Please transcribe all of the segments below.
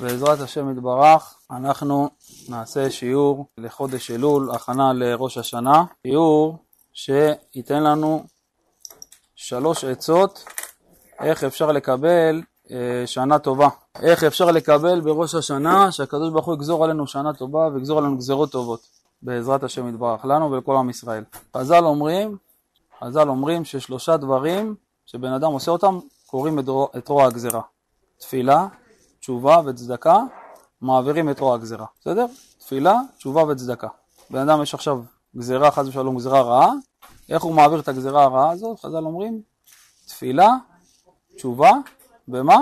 בעזרת השם יתברך, אנחנו נעשה שיעור לחודש אלול, הכנה לראש השנה, שיעור שייתן לנו שלוש עצות איך אפשר לקבל אה, שנה טובה, איך אפשר לקבל בראש השנה שהקדוש ברוך הוא יגזור עלינו שנה טובה ויגזור עלינו גזרות טובות, בעזרת השם יתברך, לנו ולכל עם ישראל. חז"ל אומרים, חז"ל אומרים ששלושה דברים שבן אדם עושה אותם קוראים את רוע הגזרה, תפילה, תשובה וצדקה, מעבירים את רוע הגזרה, בסדר? תפילה, תשובה וצדקה. בן אדם יש עכשיו גזרה, חס ושלום גזרה רעה, איך הוא מעביר את הגזרה הרעה הזאת? חז"ל אומרים, תפילה, תשובה, ומה?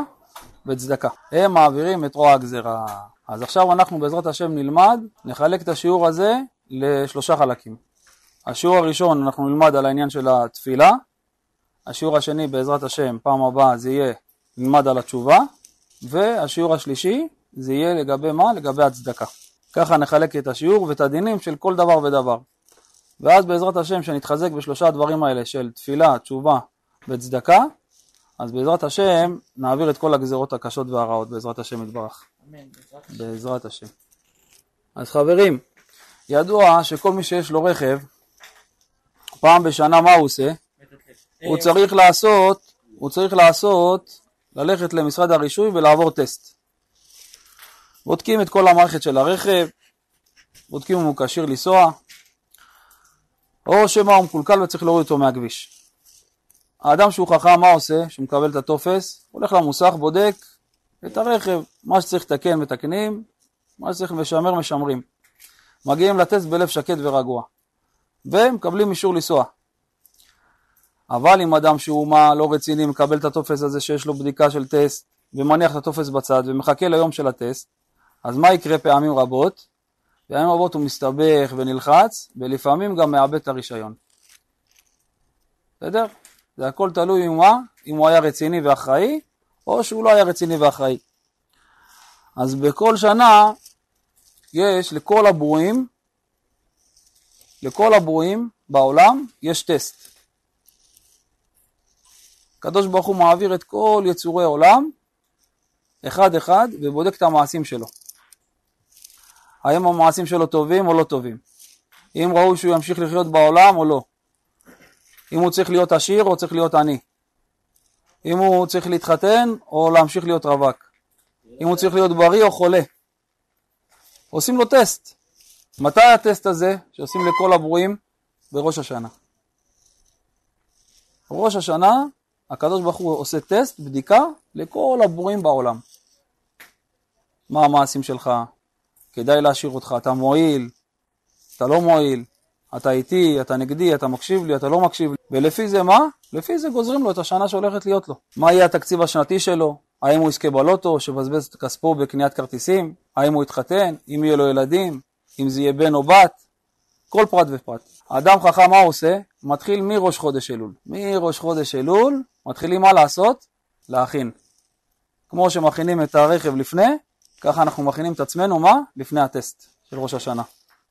וצדקה. הם מעבירים את רוע הגזרה. אז עכשיו אנחנו בעזרת השם נלמד, נחלק את השיעור הזה לשלושה חלקים. השיעור הראשון אנחנו נלמד על העניין של התפילה, השיעור השני בעזרת השם, פעם הבאה זה יהיה נלמד על התשובה, והשיעור השלישי זה יהיה לגבי מה? לגבי הצדקה. ככה נחלק את השיעור ואת הדינים של כל דבר ודבר. ואז בעזרת השם שנתחזק בשלושה הדברים האלה של תפילה, תשובה וצדקה, אז בעזרת השם נעביר את כל הגזרות הקשות והרעות, בעזרת השם יתברך. אמן. בעזרת השם. אז חברים, ידוע שכל מי שיש לו רכב, פעם בשנה מה הוא עושה? הוא צריך לעשות, הוא צריך לעשות ללכת למשרד הרישוי ולעבור טסט. בודקים את כל המערכת של הרכב, בודקים אם הוא כשיר לנסוע, או שמא הוא מקולקל וצריך להוריד אותו מהכביש. האדם שהוא חכם, מה עושה? שהוא מקבל את הטופס, הולך למוסך, בודק את הרכב, מה שצריך לתקן מתקנים, מה שצריך לשמר משמרים. מגיעים לטסט בלב שקט ורגוע, ומקבלים אישור לנסוע. אבל אם אדם שהוא מה לא רציני מקבל את הטופס הזה שיש לו בדיקה של טסט ומניח את הטופס בצד ומחכה ליום של הטסט, אז מה יקרה פעמים רבות? פעמים רבות הוא מסתבך ונלחץ ולפעמים גם מאבד את הרישיון. בסדר? זה הכל תלוי עם מה, אם הוא היה רציני ואחראי או שהוא לא היה רציני ואחראי. אז בכל שנה יש לכל הברואים, לכל הברואים בעולם יש טסט. הקדוש ברוך הוא מעביר את כל יצורי עולם אחד אחד ובודק את המעשים שלו. האם המעשים שלו טובים או לא טובים? אם ראוי שהוא ימשיך לחיות בעולם או לא? אם הוא צריך להיות עשיר או צריך להיות עני? אם הוא צריך להתחתן או להמשיך להיות רווק? אם הוא צריך להיות בריא או חולה? עושים לו טסט. מתי הטסט הזה שעושים לכל הברואים? בראש השנה. ראש השנה הקדוש ברוך הוא עושה טסט, בדיקה, לכל הברואים בעולם. מה המעשים שלך? כדאי להשאיר אותך, אתה מועיל, אתה לא מועיל, אתה איתי, אתה נגדי, אתה מקשיב לי, אתה לא מקשיב לי. ולפי זה מה? לפי זה גוזרים לו את השנה שהולכת להיות לו. מה יהיה התקציב השנתי שלו? האם הוא יזכה בלוטו, שבזבז את כספו בקניית כרטיסים? האם הוא יתחתן? אם יהיה לו ילדים? אם זה יהיה בן או בת? כל פרט ופרט. האדם חכם מה הוא עושה? מתחיל מראש חודש אלול. מראש חודש אלול מתחילים מה לעשות? להכין. כמו שמכינים את הרכב לפני, ככה אנחנו מכינים את עצמנו מה? לפני הטסט של ראש השנה.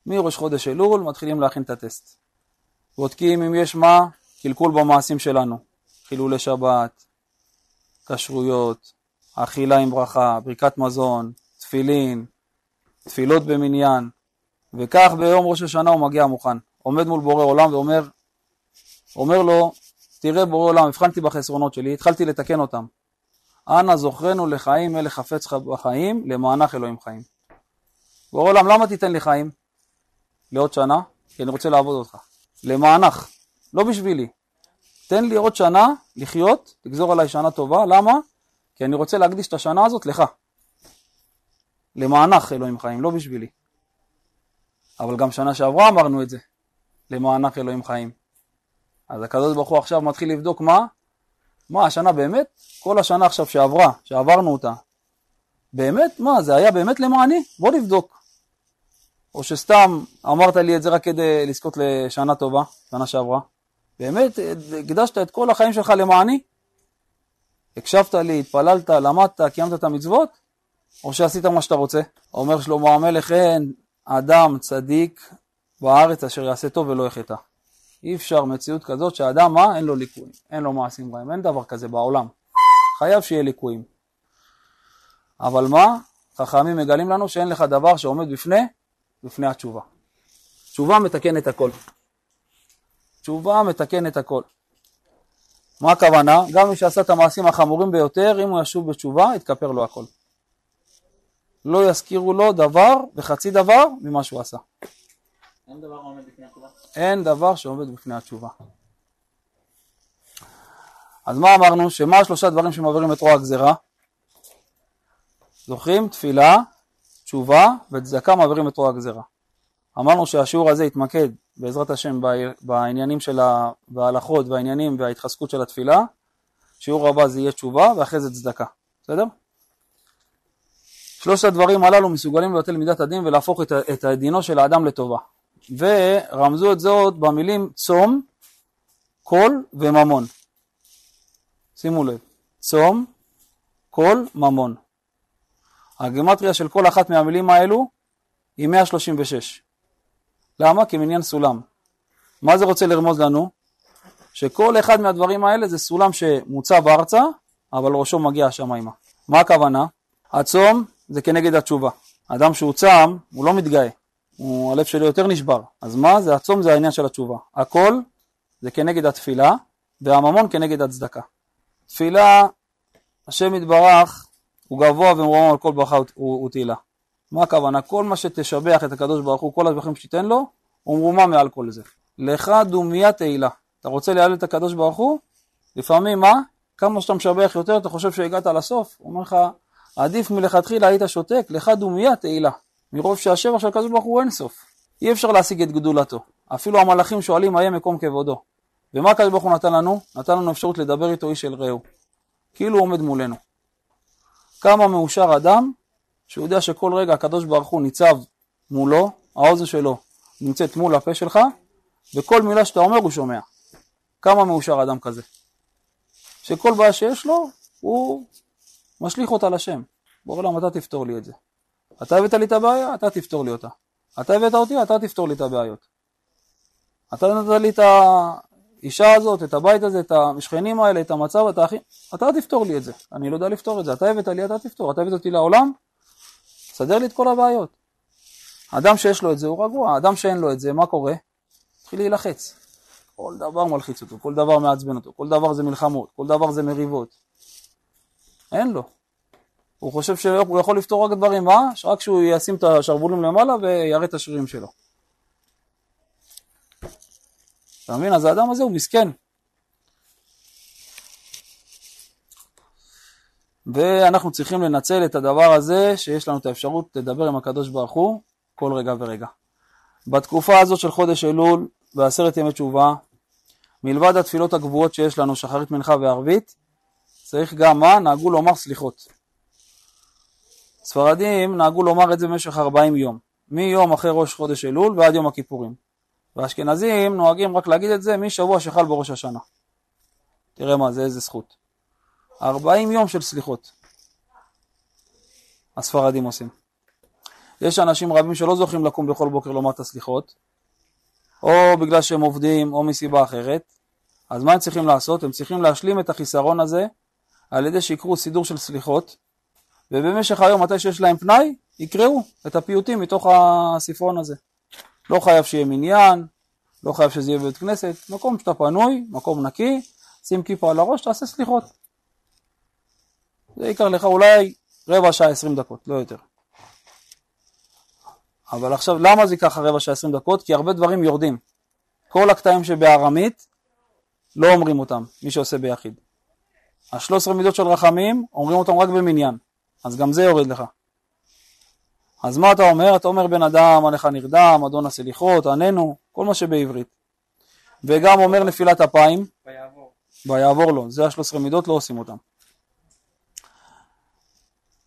מראש חודש אלול מתחילים להכין את הטסט. בודקים אם יש מה? קלקול במעשים שלנו. חילולי שבת, כשרויות, אכילה עם ברכה, ברכת מזון, תפילין, תפילות במניין, וכך ביום ראש השנה הוא מגיע מוכן. עומד מול בורא עולם ואומר אומר לו, תראה בורא עולם, הבחנתי בחסרונות שלי, התחלתי לתקן אותם. אנא זוכרנו לחיים אלה חפץ בחיים, למענך אלוהים חיים. בורא עולם, למה תיתן לי חיים? לעוד שנה? כי אני רוצה לעבוד אותך. למענך, לא בשבילי. תן לי עוד שנה לחיות, תגזור עליי שנה טובה, למה? כי אני רוצה להקדיש את השנה הזאת לך. למענך אלוהים חיים, לא בשבילי. אבל גם שנה שעברה אמרנו את זה, למענך אלוהים חיים. אז הקדוש ברוך הוא עכשיו מתחיל לבדוק מה? מה השנה באמת? כל השנה עכשיו שעברה, שעברנו אותה, באמת? מה, זה היה באמת למעני? בוא נבדוק. או שסתם אמרת לי את זה רק כדי לזכות לשנה טובה, שנה שעברה. באמת, הקדשת את כל החיים שלך למעני? הקשבת לי, התפללת, למדת, קיימת את המצוות? או שעשית מה שאתה רוצה? אומר שלמה המלך, אין אדם צדיק בארץ אשר יעשה טוב ולא יחטא. אי אפשר מציאות כזאת שהאדם, מה? אין לו ליקויים, אין לו מעשים רעים, אין דבר כזה בעולם. חייב שיהיה ליקויים. אבל מה? חכמים מגלים לנו שאין לך דבר שעומד בפני, בפני התשובה. תשובה מתקנת הכל. תשובה מתקנת הכל. מה הכוונה? גם מי שעשה את המעשים החמורים ביותר, אם הוא ישוב בתשובה, יתכפר לו הכל. לא יזכירו לו דבר וחצי דבר ממה שהוא עשה. אין דבר בפני התשובה? אין דבר שעומד בפני התשובה. אז מה אמרנו? שמה השלושה דברים שמעבירים את רוע הגזירה? זוכרים? תפילה, תשובה וצדקה מעבירים את רוע הגזירה. אמרנו שהשיעור הזה יתמקד בעזרת השם בעניינים של ההלכות והעניינים וההתחזקות של התפילה. שיעור הבא זה יהיה תשובה ואחרי זה צדקה, בסדר? שלושת הדברים הללו מסוגלים לבטל מידת הדין ולהפוך את, את דינו של האדם לטובה. ורמזו את זאת במילים צום, קול וממון. שימו לב, צום, קול, ממון. הגימטריה של כל אחת מהמילים האלו היא 136. למה? כמניין סולם. מה זה רוצה לרמוז לנו? שכל אחד מהדברים האלה זה סולם שמוצב ארצה, אבל ראשו מגיע השמיימה. מה הכוונה? הצום זה כנגד התשובה. אדם שהוא צם, הוא לא מתגאה, הוא, הלב שלו יותר נשבר. אז מה? זה הצום זה העניין של התשובה. הכל זה כנגד התפילה, והממון כנגד הצדקה. תפילה, השם יתברך, הוא גבוה ומרומם על כל ברכה ותהילה. מה הכוונה? כל מה שתשבח את הקדוש ברוך הוא, כל הדברים שתיתן לו, הוא מרומם מעל כל זה. לך דומיה תהילה. אתה רוצה להעלות את הקדוש ברוך הוא? לפעמים מה? כמה שאתה משבח יותר, אתה חושב שהגעת לסוף? הוא אומר לך, עדיף מלכתחילה היית שותק, לך דומיה תהילה. מרוב שהשבח של הקדוש ברוך הוא אין סוף. אי אפשר להשיג את גדולתו. אפילו המלאכים שואלים מה יהיה מקום כבודו. ומה הקדוש ברוך הוא נתן לנו? נתן לנו אפשרות לדבר איתו איש אל רעהו. כאילו הוא עומד מולנו. כמה מאושר אדם שהוא יודע שכל רגע הקדוש ברוך הוא ניצב מולו, האוזן שלו נמצאת מול הפה שלך, וכל מילה שאתה אומר הוא שומע. כמה מאושר אדם כזה. שכל בעיה שיש לו, הוא משליך אותה לשם. למה אתה תפתור לי את זה. אתה הבאת לי את הבעיה, אתה תפתור לי אותה. אתה הבאת אותי, אתה תפתור לי את הבעיות. אתה נתת לי את האישה הזאת, את הבית הזה, את המשכנים האלה, את המצב, את האחים, אתה תפתור לי את זה. אני לא יודע לפתור את זה. אתה הבאת לי, אתה תפתור. אתה הבאת אותי לעולם, תסדר לי את כל הבעיות. אדם שיש לו את זה הוא רגוע, אדם שאין לו את זה, מה קורה? התחיל להילחץ. כל דבר מלחיץ אותו, כל דבר מעצבן אותו, כל דבר זה מלחמות, כל דבר זה מריבות. אין לו. הוא חושב שהוא יכול לפתור רק דברים, מה? רק שהוא ישים את השרוולים למעלה ויראה את השרירים שלו. אתה מבין? אז האדם הזה הוא מסכן. ואנחנו צריכים לנצל את הדבר הזה שיש לנו את האפשרות לדבר עם הקדוש ברוך הוא כל רגע ורגע. בתקופה הזאת של חודש אלול בעשרת ימי תשובה, מלבד התפילות הגבוהות שיש לנו, שחרית מנחה וערבית, צריך גם מה? נהגו לומר סליחות. ספרדים נהגו לומר את זה במשך 40 יום, מיום אחרי ראש חודש אלול ועד יום הכיפורים. והאשכנזים נוהגים רק להגיד את זה משבוע שחל בראש השנה. תראה מה זה, איזה זכות. 40 יום של סליחות. הספרדים עושים. יש אנשים רבים שלא זוכים לקום בכל בוקר לומר את הסליחות, או בגלל שהם עובדים או מסיבה אחרת, אז מה הם צריכים לעשות? הם צריכים להשלים את החיסרון הזה על ידי שיקראו סידור של סליחות, ובמשך היום, מתי שיש להם פנאי, יקראו את הפיוטים מתוך הספרון הזה. לא חייב שיהיה מניין, לא חייב שזה יהיה בבית כנסת, מקום שאתה פנוי, מקום נקי, שים כיפה על הראש, תעשה סליחות. זה ייקח לך אולי רבע שעה עשרים דקות, לא יותר. אבל עכשיו, למה זה ייקח רבע שעה עשרים דקות? כי הרבה דברים יורדים. כל הקטעים שבארמית, לא אומרים אותם, מי שעושה ביחיד. השלוש עשרה מידות של רחמים, אומרים אותם רק במניין, אז גם זה יורד לך. אז מה אתה אומר? אתה אומר בן אדם, עליך נרדם, אדון הסליחות, עננו, כל מה שבעברית. וגם אומר נפילת אפיים, ויעבור. ויעבור לו, זה השלוש עשרה מידות, לא עושים אותם.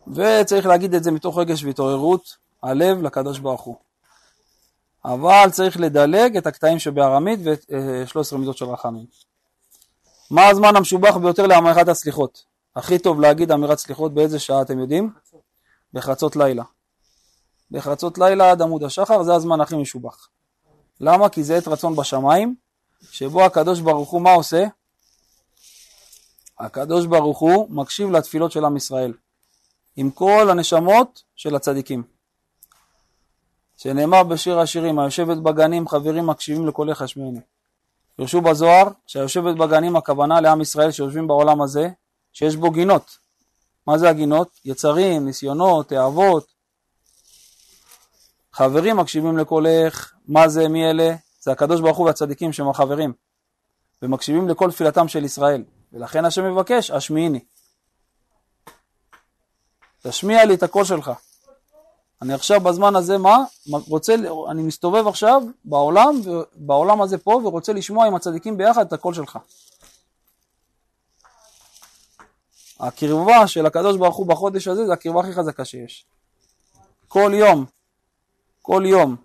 וצריך להגיד את זה מתוך רגש והתעוררות הלב לקדוש ברוך הוא. אבל צריך לדלג את הקטעים שבארמית ו-13 אה, מידות של רחמים. מה הזמן המשובח ביותר להמרת הסליחות? הכי טוב להגיד אמירת סליחות באיזה שעה אתם יודעים? בחצות לילה. בחצות לילה עד עמוד השחר זה הזמן הכי משובח. למה? כי זה עת רצון בשמיים, שבו הקדוש ברוך הוא מה עושה? הקדוש ברוך הוא מקשיב לתפילות של עם ישראל. עם כל הנשמות של הצדיקים. שנאמר בשיר השירים, היושבת בגנים חברים מקשיבים לקולך השמיעני. פרשו בזוהר שהיושבת בגנים הכוונה לעם ישראל שיושבים בעולם הזה, שיש בו גינות. מה זה הגינות? יצרים, ניסיונות, תאוות. חברים מקשיבים לקולך, מה זה, מי אלה? זה הקדוש ברוך הוא והצדיקים שהם החברים. ומקשיבים לכל תפילתם של ישראל. ולכן השם מבקש, השמיעיני. תשמיע לי את הקול שלך. אני עכשיו בזמן הזה, מה? רוצה, אני מסתובב עכשיו בעולם, בעולם הזה פה, ורוצה לשמוע עם הצדיקים ביחד את הקול שלך. הקרבה של הקדוש ברוך הוא בחודש הזה זה הקרבה הכי חזקה שיש. כל יום, כל יום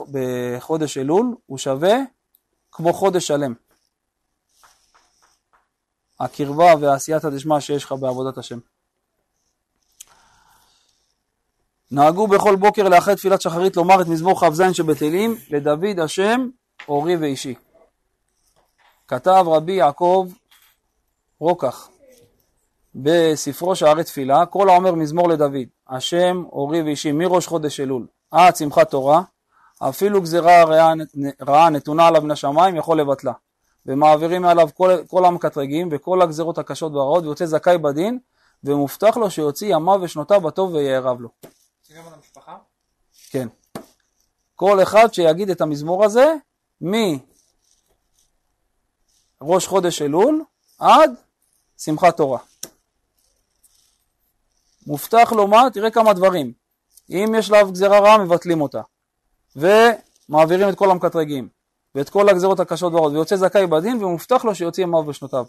שבחודש אלול הוא שווה כמו חודש שלם. הקרבה והעשייתא דשמיא שיש לך בעבודת השם. נהגו בכל בוקר לאחרי תפילת שחרית לומר את מזמור כ"ז שבתהילים לדוד השם אורי ואישי. כתב רבי יעקב רוקח בספרו שערי תפילה, כל האומר מזמור לדוד, השם אורי ואישי מראש חודש אלול עד שמחת תורה, אפילו גזירה רעה נתונה עליו מן השמיים יכול לבטלה. ומעבירים מעליו כל, כל המקטרגים וכל הגזירות הקשות והרעות ויוצא זכאי בדין ומובטח לו שיוציא ימיו ושנותיו בטוב ויערב לו. זה גם על המשפחה? כן. כל אחד שיגיד את המזמור הזה מראש חודש אלול עד שמחת תורה. מובטח לו מה? תראה כמה דברים. אם יש עליו גזירה רעה מבטלים אותה ומעבירים את כל המקטרגים ואת כל הגזירות הקשות והרעות ויוצא זכאי בדין ומובטח לו שיוציא ימיו בשנותיו.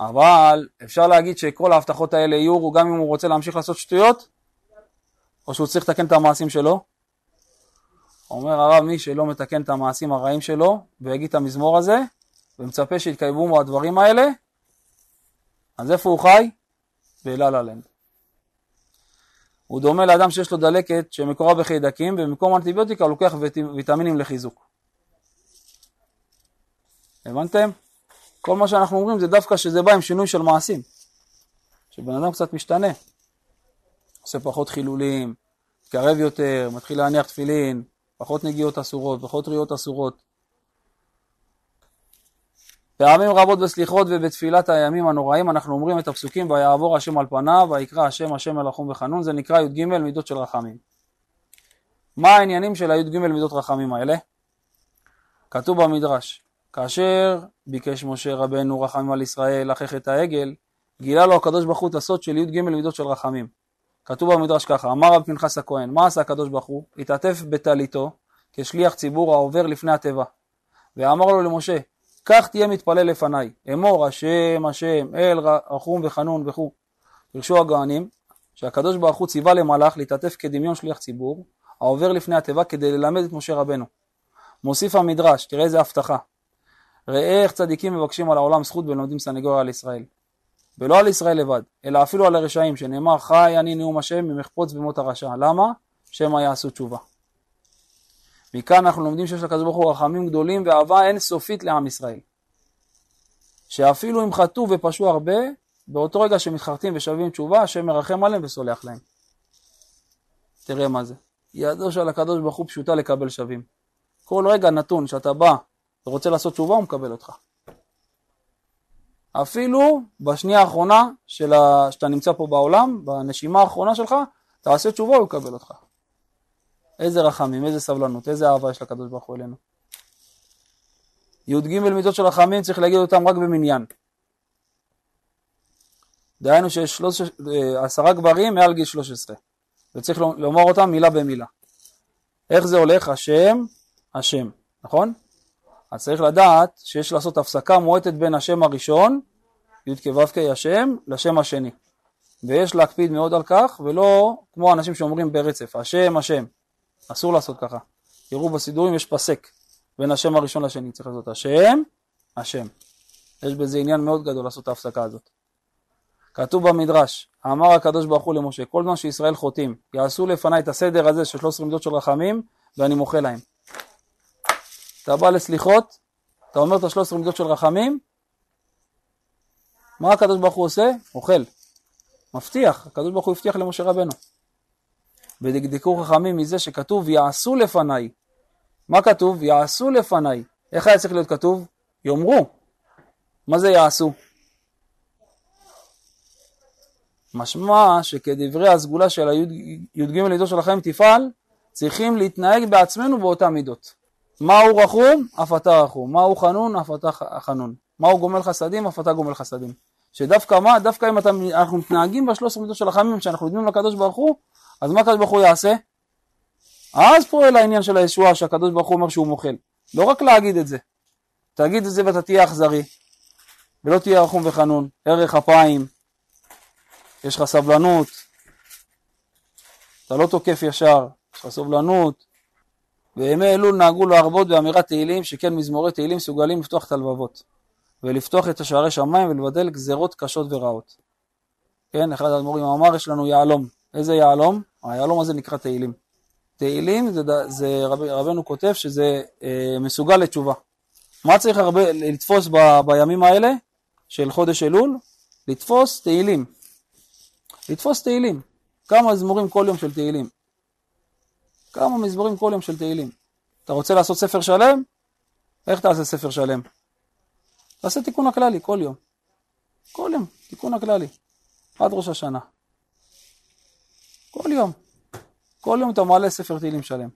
אבל אפשר להגיד שכל ההבטחות האלה יהיו גם אם הוא רוצה להמשיך לעשות שטויות או שהוא צריך לתקן את המעשים שלו? אומר הרב מי שלא מתקן את המעשים הרעים שלו ויגיד את המזמור הזה ומצפה שיתקיימו בו הדברים האלה אז איפה הוא חי? באלעל אלנד. הוא דומה לאדם שיש לו דלקת שמקורה בחיידקים ובמקום אנטיביוטיקה הוא לוקח ויטמינים לחיזוק. הבנתם? כל מה שאנחנו אומרים זה דווקא שזה בא עם שינוי של מעשים. שבן אדם קצת משתנה. עושה פחות חילולים, מתקרב יותר, מתחיל להניח תפילין, פחות נגיעות אסורות, פחות ראיות אסורות. פעמים רבות בסליחות ובתפילת הימים הנוראים אנחנו אומרים את הפסוקים ויעבור השם על פניו ויקרא השם השם מלאכום וחנון זה נקרא י"ג מידות של רחמים. מה העניינים של הי"ג מידות רחמים האלה? כתוב במדרש כאשר ביקש משה רבנו רחמים על ישראל אחרי חטא העגל גילה לו הקדוש ברוך הוא את הסוד של י"ג מידות של רחמים. כתוב במדרש ככה אמר רב פנחס הכהן מה עשה הקדוש ברוך הוא? התעטף בטליתו כשליח ציבור העובר לפני התיבה ואמר לו למשה כך תהיה מתפלל לפניי, אמור השם השם אל רחום וחנון וכו'. פרשו הגאונים שהקדוש ברוך הוא ציווה למלאך להתעטף כדמיון שליח ציבור העובר לפני התיבה כדי ללמד את משה רבנו. מוסיף המדרש, תראה איזה הבטחה. ראה איך צדיקים מבקשים על העולם זכות ולומדים סנגוריה על ישראל. ולא על ישראל לבד, אלא אפילו על הרשעים, שנאמר חי אני נאום השם ממחפוץ במות הרשע. למה? שמא יעשו תשובה. מכאן אנחנו לומדים שיש לקדוש ברוך הוא רחמים גדולים ואהבה אין סופית לעם ישראל. שאפילו אם חטאו ופשעו הרבה, באותו רגע שמתחרטים ושבים תשובה, השם מרחם עליהם וסולח להם. תראה מה זה. ידו של הקדוש ברוך הוא פשוטה לקבל שווים. כל רגע נתון שאתה בא ורוצה לעשות תשובה, הוא מקבל אותך. אפילו בשנייה האחרונה של ה... שאתה נמצא פה בעולם, בנשימה האחרונה שלך, תעשה תשובה, הוא יקבל אותך. איזה רחמים, איזה סבלנות, איזה אהבה יש לקדוש ברוך הוא אלינו. י"ג מידות של רחמים צריך להגיד אותם רק במניין. דהיינו שיש שלוש, אה, עשרה גברים מעל גיל 13 וצריך לומר אותם מילה במילה. איך זה הולך? השם, השם, נכון? אז צריך לדעת שיש לעשות הפסקה מועטת בין השם הראשון, י"ק ו"ק השם, לשם השני. ויש להקפיד מאוד על כך, ולא כמו אנשים שאומרים ברצף, השם, השם. אסור לעשות ככה. תראו בסידורים יש פסק בין השם הראשון לשני, צריך לעשות השם, השם. יש בזה עניין מאוד גדול לעשות את ההפסקה הזאת. כתוב במדרש, אמר הקדוש ברוך הוא למשה, כל זמן שישראל חוטאים, יעשו לפניי את הסדר הזה של 13 מידות של רחמים, ואני מוחה להם. אתה בא לסליחות, אתה אומר את ה-13 מידות של רחמים, מה הקדוש ברוך הוא עושה? אוכל. מבטיח, הקדוש ברוך הוא הבטיח למשה רבנו. ודקדקו חכמים מזה שכתוב יעשו לפניי. מה כתוב? יעשו לפניי. איך היה צריך להיות כתוב? יאמרו. מה זה יעשו? משמע שכדברי הסגולה של הי"ג מידות של החיים תפעל, צריכים להתנהג בעצמנו באותה מידות. מהו רחום? אף אתה רחום. מהו חנון? אף אתה חנון. מהו גומל חסדים? אף אתה גומל חסדים. שדווקא מה? דווקא אם אתה, אנחנו מתנהגים בשלוש מידות של החמים שאנחנו יודעים לקדוש ברוך הוא, אז מה הקדוש ברוך הוא יעשה? אז פועל העניין של הישועה שהקדוש ברוך הוא אומר שהוא מוחל. לא רק להגיד את זה. תגיד את זה ואתה תהיה אכזרי. ולא תהיה רחום וחנון. ערך אפיים. יש לך סבלנות. אתה לא תוקף ישר. יש לך סובלנות. בימי אלול נהגו להרבות באמירת תהילים, שכן מזמורי תהילים מסוגלים לפתוח את הלבבות. ולפתוח את השערי שמיים ולבדל גזרות קשות ורעות. כן, אחד האדמו"רים אמר, יש לנו יהלום. איזה יהלום? היהלום הזה נקרא תהילים. תהילים, זה, זה רב, רבנו כותב שזה אה, מסוגל לתשובה. מה צריך הרבה לתפוס ב, בימים האלה של חודש אלול? לתפוס תהילים. לתפוס תהילים. כמה מזמורים כל יום של תהילים. כמה מזמורים כל יום של תהילים. אתה רוצה לעשות ספר שלם? איך תעשה ספר שלם? תעשה תיקון הכללי כל יום. כל יום, תיקון הכללי. עד ראש השנה. כל יום. כל יום אתה מעלה ספר תהילים שלם.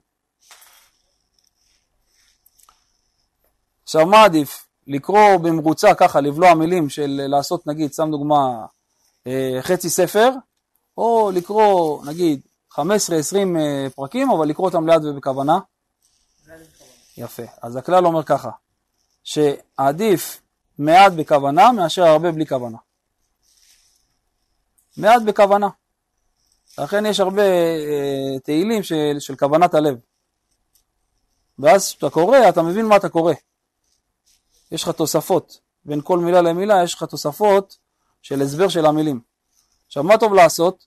עכשיו מה עדיף? לקרוא במרוצה ככה, לבלוע מילים של לעשות נגיד, סתם דוגמה, אה, חצי ספר, או לקרוא נגיד 15-20 אה, פרקים, אבל לקרוא אותם לאט ובכוונה? יפה. אז הכלל אומר ככה, שעדיף מעט בכוונה מאשר הרבה בלי כוונה. מעט בכוונה. לכן יש הרבה אה, תהילים של, של כוונת הלב. ואז כשאתה קורא, אתה מבין מה אתה קורא. יש לך תוספות. בין כל מילה למילה יש לך תוספות של הסבר של המילים. עכשיו, מה טוב לעשות?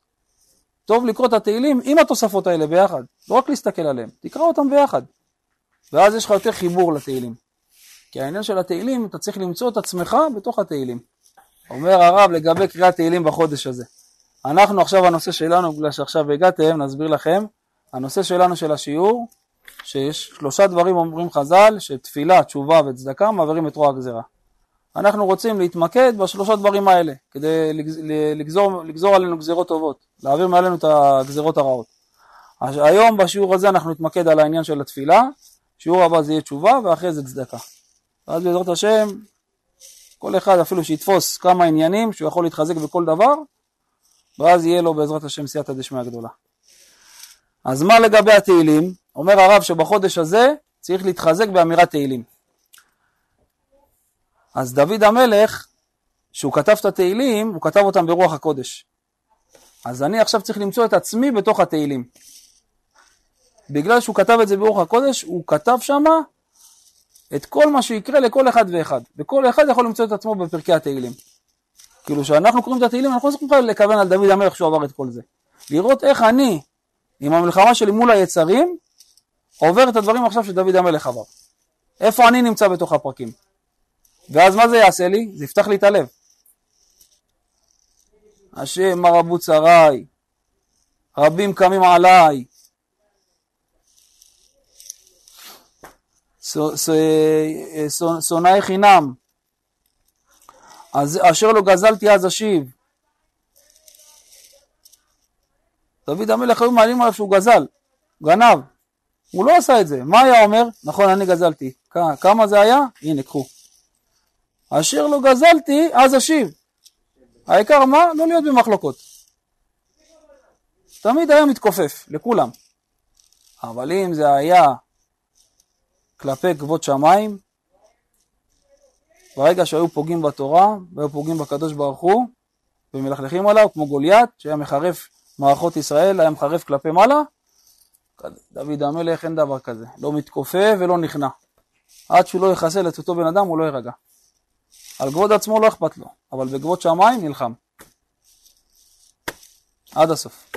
טוב לקרוא את התהילים עם התוספות האלה ביחד. לא רק להסתכל עליהם, תקרא אותם ביחד. ואז יש לך יותר חיבור לתהילים. כי העניין של התהילים, אתה צריך למצוא את עצמך בתוך התהילים. אומר הרב לגבי קריאת תהילים בחודש הזה. אנחנו עכשיו הנושא שלנו, בגלל שעכשיו הגעתם, נסביר לכם, הנושא שלנו של השיעור, שיש שלושה דברים אומרים חז"ל, שתפילה, תשובה וצדקה מעבירים את רוע הגזירה. אנחנו רוצים להתמקד בשלושה דברים האלה, כדי לגזור, לגזור עלינו גזירות טובות, להעביר מעלינו את הגזירות הרעות. היום בשיעור הזה אנחנו נתמקד על העניין של התפילה, שיעור הבא זה יהיה תשובה ואחרי זה צדקה. ואז בעזרת השם, כל אחד אפילו שיתפוס כמה עניינים שהוא יכול להתחזק בכל דבר, ואז יהיה לו בעזרת השם סייעתא דשמיא גדולה. אז מה לגבי התהילים? אומר הרב שבחודש הזה צריך להתחזק באמירת תהילים. אז דוד המלך, שהוא כתב את התהילים, הוא כתב אותם ברוח הקודש. אז אני עכשיו צריך למצוא את עצמי בתוך התהילים. בגלל שהוא כתב את זה ברוח הקודש, הוא כתב שמה את כל מה שיקרה לכל אחד ואחד. וכל אחד יכול למצוא את עצמו בפרקי התהילים. כאילו כשאנחנו קוראים את התהילים אנחנו לא צריכים לכוון על דוד המלך שהוא עבר את כל זה. לראות איך אני, עם המלחמה שלי מול היצרים, עובר את הדברים עכשיו שדוד המלך עבר. איפה אני נמצא בתוך הפרקים. ואז מה זה יעשה לי? זה יפתח לי את הלב. השם מה רבו צריי, רבים קמים עליי. שונאי חינם, אז אשר לא גזלתי אז אשיב. דוד המלך היו מעלים עליו שהוא גזל, גנב. הוא לא עשה את זה. מה היה אומר? נכון, אני גזלתי. כמה זה היה? הנה, קחו. אשר לא גזלתי, אז אשיב. העיקר מה? לא להיות במחלוקות. תמיד היה מתכופף, לכולם. אבל אם זה היה כלפי כבוד שמיים, ברגע שהיו פוגעים בתורה והיו פוגעים בקדוש ברוך הוא ומלכלכים עליו, כמו גוליית, שהיה מחרף מערכות ישראל, היה מחרף כלפי מעלה, דוד המלך אין דבר כזה, לא מתכופף ולא נכנע. עד שהוא לא יחסל את אותו בן אדם הוא לא יירגע. על כבוד עצמו לא אכפת לו, אבל בכבוד שמיים נלחם. עד הסוף.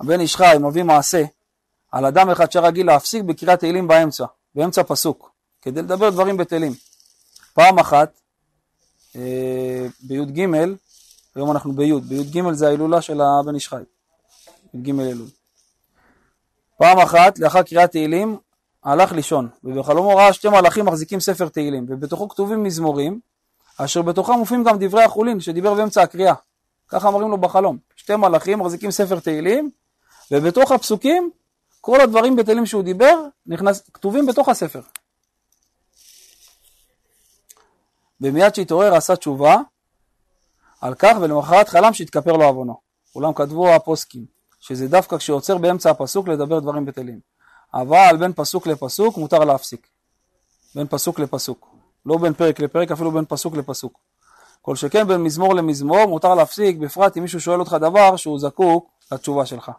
הבן איש חי מביא מעשה על אדם אחד שרגיל להפסיק בקריאת תהילים באמצע. באמצע פסוק, כדי לדבר דברים בטלים. פעם אחת, אה, בי"ג, היום אנחנו בי', בי"ג זה ההילולה של הבן איש חי, י"ג אלול. פעם אחת, לאחר קריאת תהילים, הלך לישון, ובחלומו ראה שתי מלאכים מחזיקים ספר תהילים, ובתוכו כתובים מזמורים, אשר בתוכם מופיעים גם דברי החולין, שדיבר באמצע הקריאה. ככה אמרים לו בחלום. שתי מלאכים מחזיקים ספר תהילים, ובתוך הפסוקים, כל הדברים בתהילים שהוא דיבר, נכנס, כתובים בתוך הספר. ומיד שהתעורר עשה תשובה על כך, ולמחרת חלם שהתכפר לו עוונו. אולם כתבו הפוסקים, שזה דווקא כשעוצר באמצע הפסוק לדבר דברים בטלים. אבל בין פסוק לפסוק מותר להפסיק. בין פסוק לפסוק. לא בין פרק לפרק, אפילו בין פסוק לפסוק. כל שכן בין מזמור למזמור מותר להפסיק, בפרט אם מישהו שואל אותך דבר שהוא זקוק לתשובה שלך.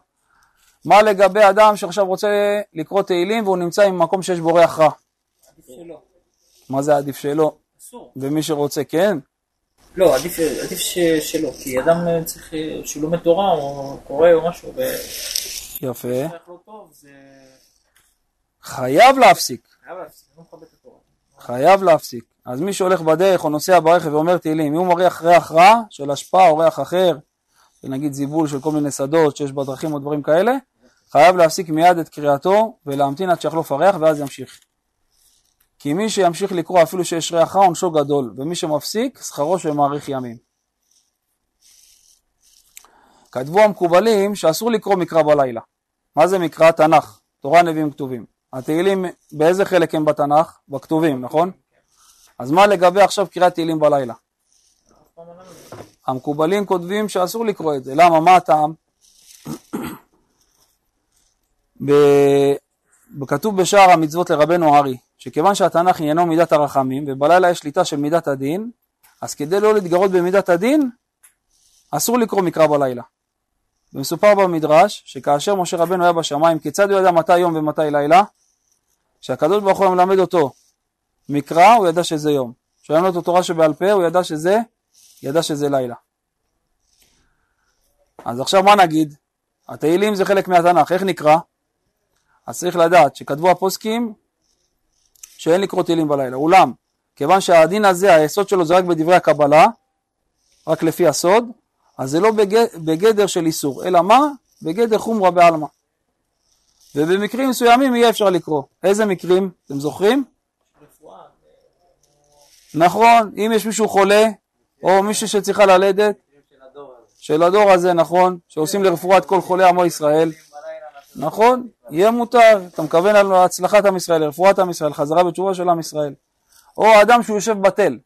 מה לגבי אדם שעכשיו רוצה לקרוא תהילים והוא נמצא במקום שיש בו ריח רע? עדיף שלא. מה זה עדיף שלא? אסור. ומי שרוצה כן? לא, עדיף, עדיף ש, שלא, כי אדם אה, צריך, אה, שהוא לומד תורה או קורא או משהו, יפה. וריח לא טוב, זה חייב להפסיק. חייב להפסיק, לא מכבד את התורה. חייב להפסיק. אז מי שהולך בדרך או נוסע ברכב ואומר תהילים, אם הוא מריח ריח רע של השפעה או ריח אחר, נגיד זיבול של כל מיני שדות שיש בדרכים או דברים כאלה, חייב להפסיק מיד את קריאתו ולהמתין עד שיחלוף הריח ואז ימשיך. כי מי שימשיך לקרוא אפילו שיש ריח רע עונשו גדול, ומי שמפסיק שכרו שמאריך ימים. כתבו המקובלים שאסור לקרוא מקרא בלילה. מה זה מקרא? תנ"ך, תורה נביאים כתובים. התהילים באיזה חלק הם בתנ"ך? בכתובים, נכון? אז מה לגבי עכשיו קריאת תהילים בלילה? המקובלים כותבים שאסור לקרוא את זה. למה? מה הטעם? ב- כתוב בשער המצוות לרבנו ארי, שכיוון שהתנ"ך עניינו מידת הרחמים, ובלילה יש שליטה של מידת הדין, אז כדי לא להתגרות במידת הדין, אסור לקרוא מקרא בלילה. ומסופר במדרש, שכאשר משה רבנו היה בשמיים, כיצד הוא ידע מתי יום ומתי לילה? כשהקדוש ברוך הוא מלמד אותו מקרא, הוא ידע שזה יום. כשהיה לו את התורה שבעל פה, הוא ידע שזה, ידע שזה לילה. אז עכשיו מה נגיד? התהילים זה חלק מהתנ"ך, איך נקרא? אז צריך לדעת שכתבו הפוסקים שאין לקרוא תהילים בלילה. אולם, כיוון שהדין הזה, היסוד שלו זה רק בדברי הקבלה, רק לפי הסוד, אז זה לא בגדר, של איסור, אלא מה? בגדר חומרה בעלמא. ובמקרים מסוימים יהיה אפשר לקרוא. איזה מקרים? אתם זוכרים? נכון, אם יש מישהו חולה, או מישהו שצריכה ללדת. של הדור הזה, נכון, שעושים לרפואת כל חולי עמו ישראל, נכון, יהיה מותר, אתה מכוון על הצלחת עם ישראל, לרפואת עם ישראל, חזרה בתשובה של עם ישראל. או אדם שהוא יושב בתל,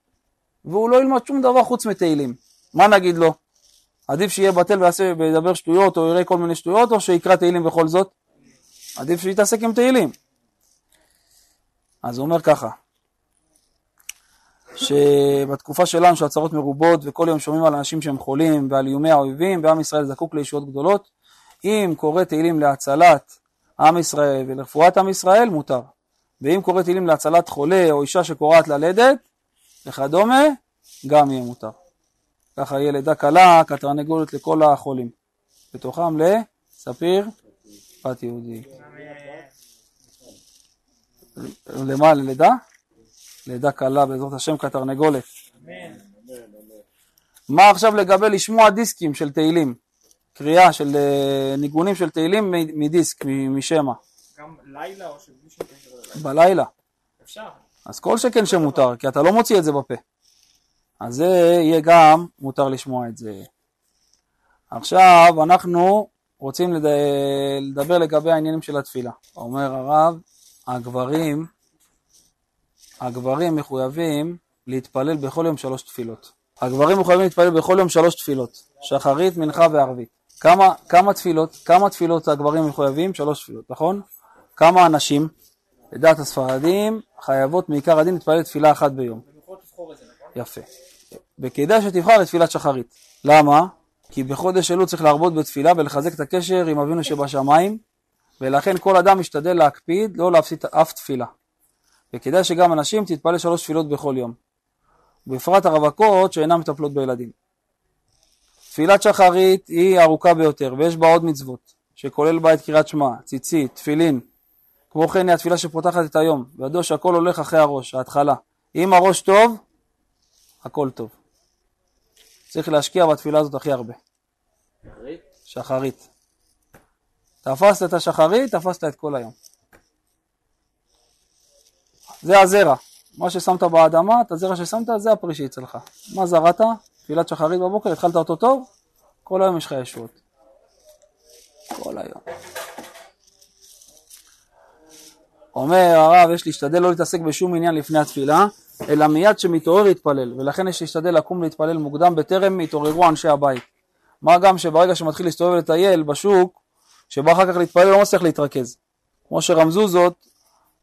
והוא לא ילמד שום דבר חוץ מתהילים, מה נגיד לו? עדיף שיהיה בתל ויעשה, וידבר שטויות, או יראה כל מיני שטויות, או שיקרא תהילים בכל זאת? עדיף שיתעסק עם תהילים. אז הוא אומר ככה, שבתקופה שלנו שהצרות מרובות וכל יום שומעים על אנשים שהם חולים ועל איומי האויבים ועם ישראל זקוק לישועות גדולות, אם קורא תהילים להצלת עם ישראל ולרפואת עם ישראל, מותר. ואם קורא תהילים להצלת חולה או אישה שקורעת ללדת וכדומה, גם יהיה מותר. ככה יהיה לידה קלה, כתרנגולת לכל החולים. בתוכם לספיר בת יהודי. למה? ללידה? לידה קלה בעזרת השם כתרנגולת. אמן. מה עכשיו לגבי לשמוע דיסקים של תהילים? קריאה של אה, ניגונים של תהילים מדיסק, משמע, גם לילה או שבלי שום קשר ללילה. בלילה. אפשר. אז כל שכן שמותר, כי אתה לא מוציא את זה בפה. אז זה יהיה גם מותר לשמוע את זה. עכשיו אנחנו רוצים לד... לדבר לגבי העניינים של התפילה. אומר הרב, הגברים, הגברים מחויבים להתפלל בכל יום שלוש תפילות. הגברים מחויבים להתפלל בכל יום שלוש תפילות, שחרית, מנחה וערבית. כמה, כמה תפילות, כמה תפילות הגברים מחויבים? שלוש תפילות, נכון? כמה אנשים? לדעת הספרדים, חייבות מעיקר הדין להתפלל תפילה אחת ביום. יפה. וכדאי שתבחר את תפילת שחרית. למה? כי בחודש אלול צריך להרבות בתפילה ולחזק את הקשר עם אבינו שבשמיים, ולכן כל אדם משתדל להקפיד לא להפסיד אף תפילה. וכדאי שגם הנשים תתפלל שלוש תפילות בכל יום. ובפרט הרווקות שאינן מטפלות בילדים. תפילת שחרית היא ארוכה ביותר, ויש בה עוד מצוות, שכולל בה את קריאת שמע, ציצית, תפילין. כמו כן היא התפילה שפותחת את היום, וידוע שהכל הולך אחרי הראש, ההתחלה. אם הראש טוב, הכל טוב. צריך להשקיע בתפילה הזאת הכי הרבה. שחרית? שחרית. תפסת את השחרית, תפסת את כל היום. זה הזרע. מה ששמת באדמה, את הזרע ששמת, זה הפרי שאצלך. מה זרעת? תפילת שחרית בבוקר, התחלת אותו טוב, כל היום יש לך ישועות. כל היום. אומר הרב, יש להשתדל לא להתעסק בשום עניין לפני התפילה, אלא מיד שמתעורר להתפלל, ולכן יש להשתדל לקום להתפלל מוקדם בטרם יתעוררו אנשי הבית. מה גם שברגע שמתחיל להסתובב ולטייל בשוק, שבא אחר כך להתפלל לא מצליח להתרכז. כמו שרמזו זאת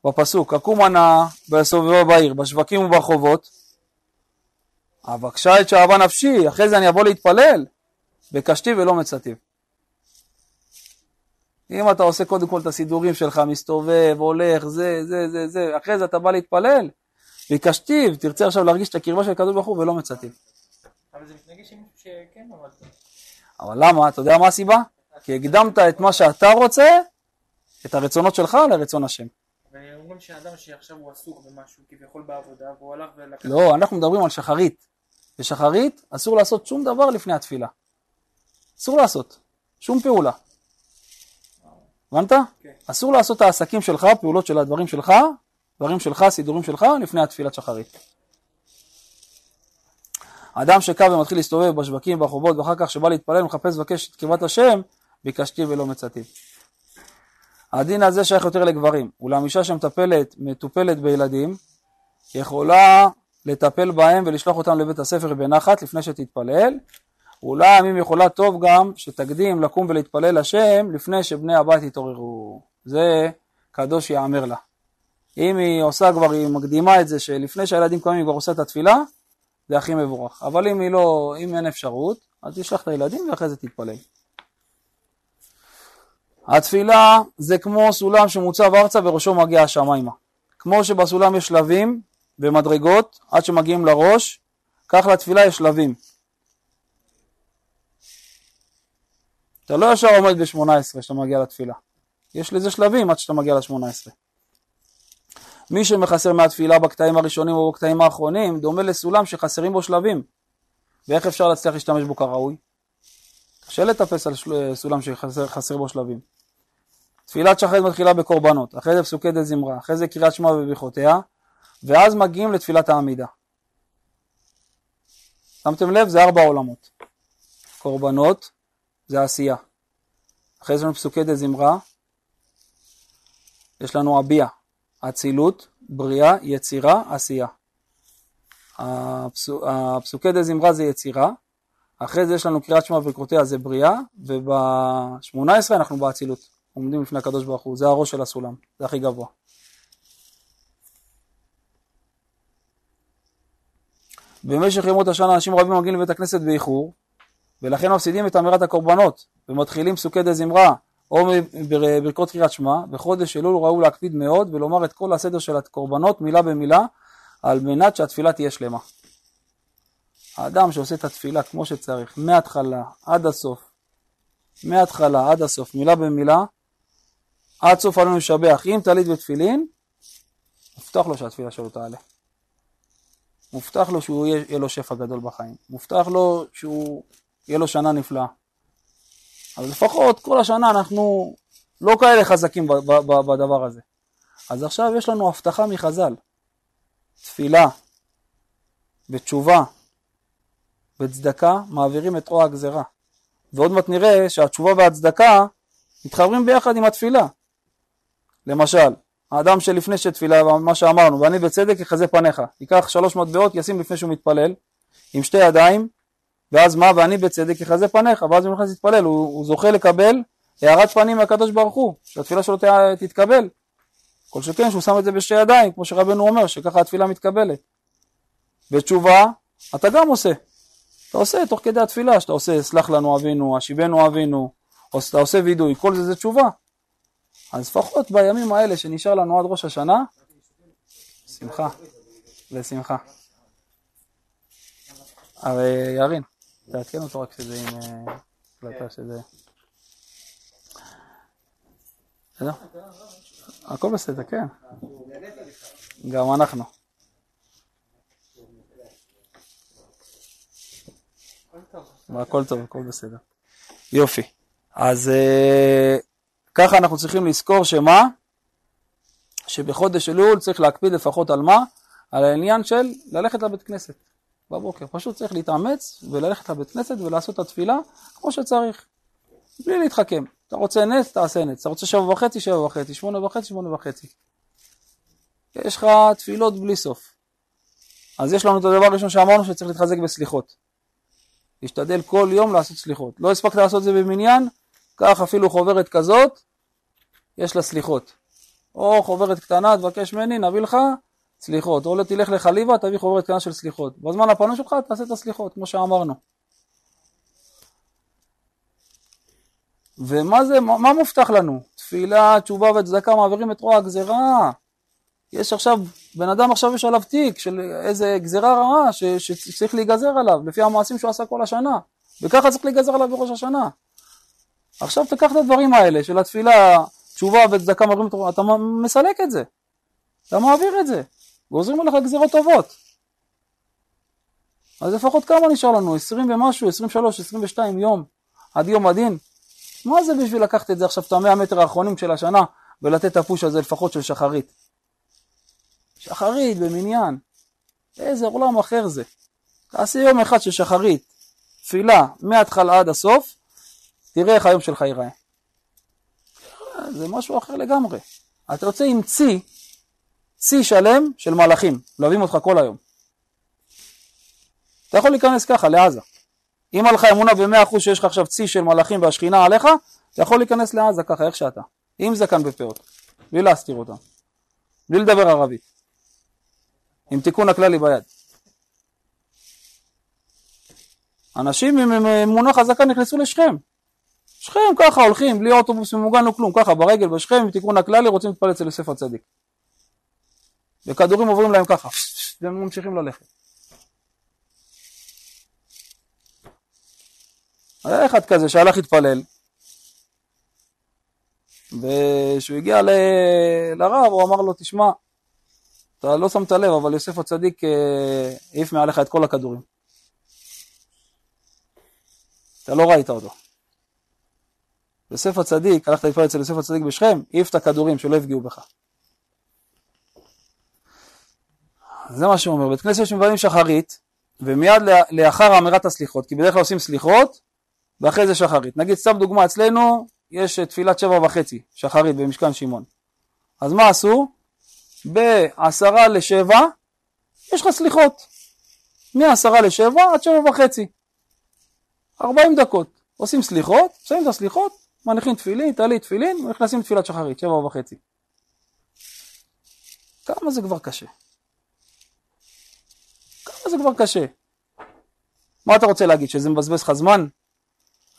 בפסוק, הקום הנאה בסובבו בעיר, בשווקים וברחובות, אבקשה את שאהבה נפשי, אחרי זה אני אבוא להתפלל, בקשתי ולא מצאתיו. אם אתה עושה קודם כל את הסידורים שלך, מסתובב, הולך, זה, זה, זה, זה, אחרי זה אתה בא להתפלל, ביקשתיו, תרצה עכשיו להרגיש את הקרבה של הקדוש ברוך הוא ולא מצאתיו. אבל זה מתנגש עם מישהו שכן עמד. אבל למה? אתה יודע מה הסיבה? כי הקדמת את מה שאתה רוצה, את הרצונות שלך לרצון השם. ואומרים שאדם שעכשיו הוא עסוק במשהו, כביכול בעבודה, והוא הלך ולקח... לא, אנחנו מדברים על שחרית. בשחרית אסור לעשות שום דבר לפני התפילה. אסור לעשות, שום פעולה. הבנת? כן. אסור לעשות את העסקים שלך, פעולות של הדברים שלך, דברים שלך, סידורים שלך, לפני התפילת שחרית. אדם שקם ומתחיל להסתובב בשווקים, ברחובות, ואחר כך שבא להתפלל ומחפש לבקש את קרבת השם, ביקשתי ולא מצאתי. הדין הזה שייך יותר לגברים, אולם אישה שמטפלת, מטופלת בילדים, יכולה לטפל בהם ולשלוח אותם לבית הספר בנחת לפני שתתפלל, אולי אם יכולה טוב גם שתקדים לקום ולהתפלל השם לפני שבני הבית יתעוררו. זה קדוש יאמר לה. אם היא עושה כבר, היא מקדימה את זה שלפני שהילדים קמים היא כבר עושה את התפילה, זה הכי מבורך. אבל אם היא לא, אם אין אפשרות, אז תשלח את הילדים ואחרי זה תתפלל. התפילה זה כמו סולם שמוצב ארצה וראשו מגיע השמיימה. כמו שבסולם יש שלבים ומדרגות עד שמגיעים לראש, כך לתפילה יש שלבים. אתה לא ישר עומד ב-18 כשאתה מגיע לתפילה. יש לזה שלבים עד שאתה מגיע ל-18. מי שמחסר מהתפילה בקטעים הראשונים או בקטעים האחרונים, דומה לסולם שחסרים בו שלבים. ואיך אפשר להצליח להשתמש בו כראוי? קשה לטפס על של... סולם שחסר בו שלבים. תפילת שחרית מתחילה בקורבנות, אחרי זה פסוקי דה זמרה, אחרי זה קריאת שמע וברכותיה, ואז מגיעים לתפילת העמידה. שמתם לב? זה ארבע עולמות. קורבנות זה עשייה. אחרי זה יש לנו פסוקי דה זמרה, יש לנו הביע, אצילות, בריאה, יצירה, עשייה. הפסוק, הפסוקי דה זמרה זה יצירה, אחרי זה יש לנו קריאת שמע וברכותיה זה בריאה, וב-18 אנחנו באצילות, עומדים לפני הקדוש ברוך הוא, זה הראש של הסולם, זה הכי גבוה. במשך ימות השנה אנשים רבים מגיעים לבית הכנסת באיחור, ולכן מפסידים את אמירת הקורבנות, ומתחילים פסוקי דה זמרה, או ברכות קריאת שמע, בחודש אלול ראוי להקפיד מאוד ולומר את כל הסדר של הקורבנות מילה במילה, על מנת שהתפילה תהיה שלמה. האדם שעושה את התפילה כמו שצריך, מההתחלה עד הסוף, מההתחלה עד הסוף, מילה במילה, עד סוף עלינו לשבח עם טלית ותפילין, מובטח לו שהתפילה שלו תעלה. מובטח לו שהוא יהיה לו שפע גדול בחיים. מובטח לו שהוא יהיה לו שנה נפלאה. אז לפחות כל השנה אנחנו לא כאלה חזקים בדבר הזה. אז עכשיו יש לנו הבטחה מחז"ל, תפילה ותשובה וצדקה מעבירים את רוע הגזרה. ועוד מעט נראה שהתשובה והצדקה מתחברים ביחד עם התפילה. למשל, האדם שלפני שתפילה, מה שאמרנו, ואני בצדק יחזה פניך, ייקח שלוש מטבעות, ישים לפני שהוא מתפלל, עם שתי ידיים, ואז מה, ואני בצדק יחזה פניך, ואז הוא נכנס להתפלל, הוא, הוא זוכה לקבל הארת פנים מהקדוש ברוך הוא, שהתפילה שלו תתקבל. כל שכן שהוא שם את זה בשתי ידיים, כמו שרבנו אומר, שככה התפילה מתקבלת. ותשובה, אתה גם עושה. אתה עושה תוך כדי התפילה, שאתה עושה סלח לנו אבינו, השיבנו אבינו, או שאתה עושה וידוי, כל זה זה תשובה. אז לפחות בימים האלה שנשאר לנו עד ראש השנה, שמחה, זה הרי ירין, תעדכן אותו רק שזה עם אה, החלטה שזה... בסדר? הכל בסדר, כן. גם אנחנו. הכל טוב, הכל בסדר. יופי. אז... אה, ככה אנחנו צריכים לזכור שמה? שבחודש אלול צריך להקפיד לפחות על מה? על העניין של ללכת לבית כנסת בבוקר. פשוט צריך להתאמץ וללכת לבית כנסת ולעשות את התפילה כמו שצריך, בלי להתחכם. אתה רוצה נס, תעשה נס. אתה רוצה שבע וחצי, שבע וחצי, שמונה וחצי, שמונה וחצי. יש לך תפילות בלי סוף. אז יש לנו את הדבר הראשון שאמרנו שצריך להתחזק בסליחות. להשתדל כל יום לעשות סליחות. לא הספקת לעשות את זה במניין, קח אפילו חוברת כזאת, יש לה סליחות. או חוברת קטנה, תבקש ממני, נביא לך סליחות. או תלך לחליבה, תביא חוברת קטנה של סליחות. בזמן הפנוי שלך תעשה את הסליחות, כמו שאמרנו. ומה זה, מה מובטח לנו? תפילה, תשובה וצדקה מעבירים את רוע הגזרה. יש עכשיו, בן אדם עכשיו יש עליו תיק של איזה גזרה רעה שצריך להיגזר עליו, לפי המעשים שהוא עשה כל השנה. וככה צריך להיגזר עליו בראש השנה. עכשיו תיקח את הדברים האלה של התפילה, תשובה וצדקה רוע, אתה מסלק את זה. אתה מעביר את זה. ועוזרים עליך גזירות טובות. אז לפחות כמה נשאר לנו? 20 ומשהו, 23, 22 יום עד יום הדין. מה זה בשביל לקחת את זה עכשיו, את המאה מטר האחרונים של השנה, ולתת את הפוש הזה לפחות של שחרית? שחרית במניין, איזה עולם אחר זה. תעשה יום אחד של שחרית, תפילה, מההתחלה עד הסוף, תראה איך היום שלך ייראה. זה משהו אחר לגמרי. אתה יוצא עם צי, צי שלם של מלאכים, מלווים אותך כל היום. אתה יכול להיכנס ככה לעזה. אם היה אמונה במאה אחוז שיש לך עכשיו צי של מלאכים והשכינה עליך, אתה יכול להיכנס לעזה ככה, איך שאתה. עם זקן בפאות, בלי להסתיר אותם. בלי לדבר ערבית. עם תיקון הכללי ביד. אנשים עם אמונה חזקה נכנסו לשכם. שכם ככה הולכים, בלי אוטובוס ממוגן או כלום, ככה ברגל בשכם עם תיקון הכללי רוצים להתפלל אצל יוסף הצדיק. וכדורים עוברים להם ככה, והם ממשיכים ללכת. היה אחד כזה שהלך להתפלל, וכשהוא הגיע ל... לרב הוא אמר לו, תשמע, אתה לא שמת לב, אבל יוסף הצדיק אה, העיף מעליך את כל הכדורים. אתה לא ראית אותו. יוסף הצדיק, הלכת להתפלל אצל יוסף הצדיק בשכם, העיף את הכדורים שלא יפגעו בך. זה מה שהוא אומר, בית כנסת שמבלים שחרית, ומיד לאחר אמירת הסליחות, כי בדרך כלל עושים סליחות, ואחרי זה שחרית. נגיד סתם דוגמה, אצלנו יש תפילת שבע וחצי, שחרית במשכן שמעון. אז מה עשו? בעשרה לשבע, יש לך סליחות. מעשרה לשבע עד שבע וחצי. ארבעים דקות. עושים סליחות, שמים את הסליחות, מניחים תפילין, טלית תפילין, ונכנסים לתפילת שחרית, שבע וחצי. כמה זה כבר קשה? כמה זה כבר קשה? מה אתה רוצה להגיד, שזה מבזבז לך זמן?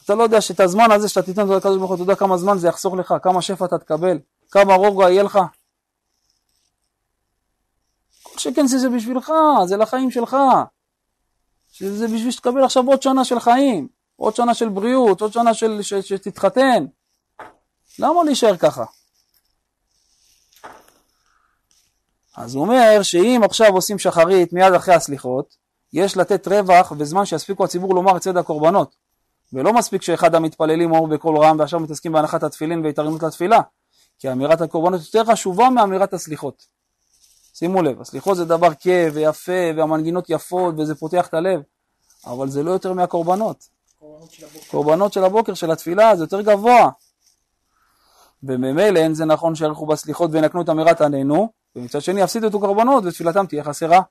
אתה לא יודע שאת הזמן הזה שאתה תיתן לקדוש ברוך הוא, אתה יודע כמה זמן זה יחסוך לך, כמה שפע אתה תקבל, כמה רוגע יהיה לך. כל שכן שזה בשבילך, זה לחיים שלך. שזה בשביל שתקבל עכשיו עוד שנה של חיים, עוד שנה של בריאות, עוד שנה של, ש, שתתחתן. למה להישאר ככה? אז הוא אומר שאם עכשיו עושים שחרית מיד אחרי הסליחות, יש לתת רווח וזמן שיספיקו הציבור לומר את צד הקורבנות. ולא מספיק שאחד המתפללים אומר בקול רם ועכשיו מתעסקים בהנחת התפילין והתארגנות לתפילה, כי אמירת הקורבנות יותר חשובה מאמירת הסליחות. שימו לב, הסליחות זה דבר כיף ויפה והמנגינות יפות וזה פותח את הלב, אבל זה לא יותר מהקורבנות. קורבנות של הבוקר, של, התפילה, זה יותר גבוה. וממילא אין זה נכון שיערכו בסליחות וינקנו את אמירת עננו, ומצד שני יפסידו את הקורבנות ותפילתם תהיה חסרה.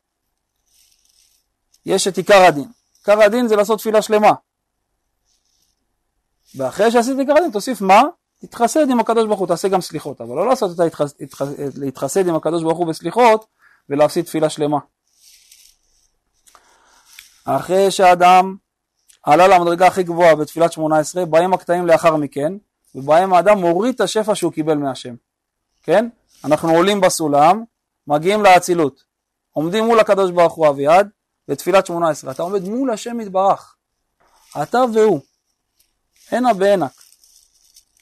יש את עיקר הדין. עיקר הדין זה לעשות תפילה שלמה. ואחרי שעשית עיקר הדין תוסיף מה? תתחסד עם הקדוש ברוך הוא, תעשה גם סליחות, אבל לא לעשות את ההתחס... להתחסד עם הקדוש ברוך הוא בסליחות ולהפסיד תפילה שלמה. אחרי שאדם עלה למדרגה הכי גבוהה בתפילת שמונה עשרה, באים הקטעים לאחר מכן, ובהם האדם מוריד את השפע שהוא קיבל מהשם, כן? אנחנו עולים בסולם, מגיעים לאצילות, עומדים מול הקדוש ברוך הוא אביעד, בתפילת שמונה עשרה, אתה עומד מול השם יתברך, אתה והוא, הנה בענק.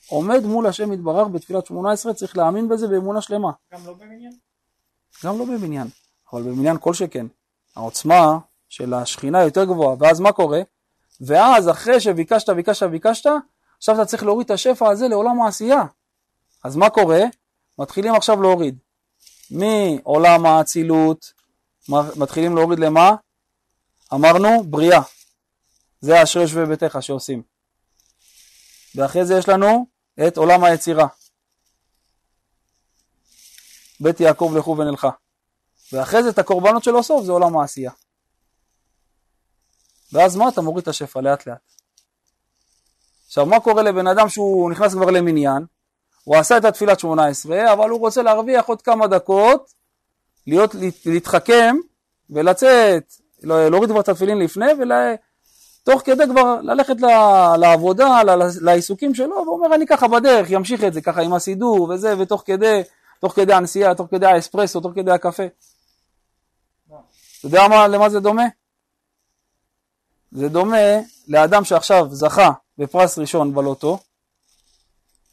עומד מול השם יתברך בתפילת שמונה עשרה, צריך להאמין בזה באמונה שלמה. גם לא במניין? גם לא במניין, אבל במניין כל שכן. העוצמה של השכינה יותר גבוהה, ואז מה קורה? ואז אחרי שביקשת, ביקשת, ביקשת, עכשיו אתה צריך להוריד את השפע הזה לעולם העשייה. אז מה קורה? מתחילים עכשיו להוריד. מעולם האצילות, מתחילים להוריד למה? אמרנו בריאה. זה אשרי יושבי ביתך שעושים. ואחרי זה יש לנו את עולם היצירה. בית יעקב לכו ונלכה. ואחרי זה את הקורבנות שלו סוף זה עולם העשייה. ואז מה? אתה מוריד את השפע לאט לאט. עכשיו מה קורה לבן אדם שהוא נכנס כבר למניין, הוא עשה את התפילת שמונה עשרה, אבל הוא רוצה להרוויח עוד כמה דקות, להיות, להתחכם ולצאת, לא, להוריד כבר את התפילין לפני, ותוך כדי כבר ללכת לעבודה, לעיסוקים שלו, והוא אומר אני ככה בדרך, ימשיך את זה ככה עם הסידור וזה, ותוך כדי, תוך כדי הנסיעה, תוך כדי האספרסו, תוך כדי הקפה. אתה יודע מה, למה זה דומה? זה דומה לאדם שעכשיו זכה בפרס ראשון בלוטו,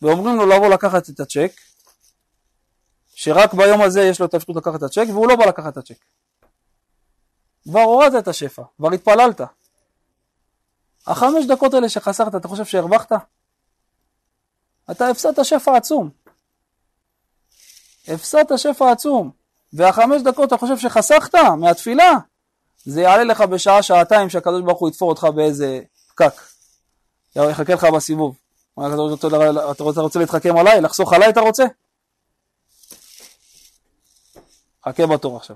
ואומרים לו לבוא לקחת את הצ'ק, שרק ביום הזה יש לו את האפשרות לקחת את הצ'ק, והוא לא בא לקחת את הצ'ק. כבר הורדת את השפע, כבר התפללת. החמש דקות האלה שחסרת, אתה חושב שהרווחת? אתה הפסדת שפע עצום. הפסדת שפע עצום. והחמש דקות אתה חושב שחסכת מהתפילה, זה יעלה לך בשעה, שעתיים שהקדוש ברוך הוא יתפור אותך באיזה פקק. יחכה לך בסיבוב. אתה רוצה, להתחכם עליי? לחסוך עליי אתה רוצה? חכה בתור עכשיו.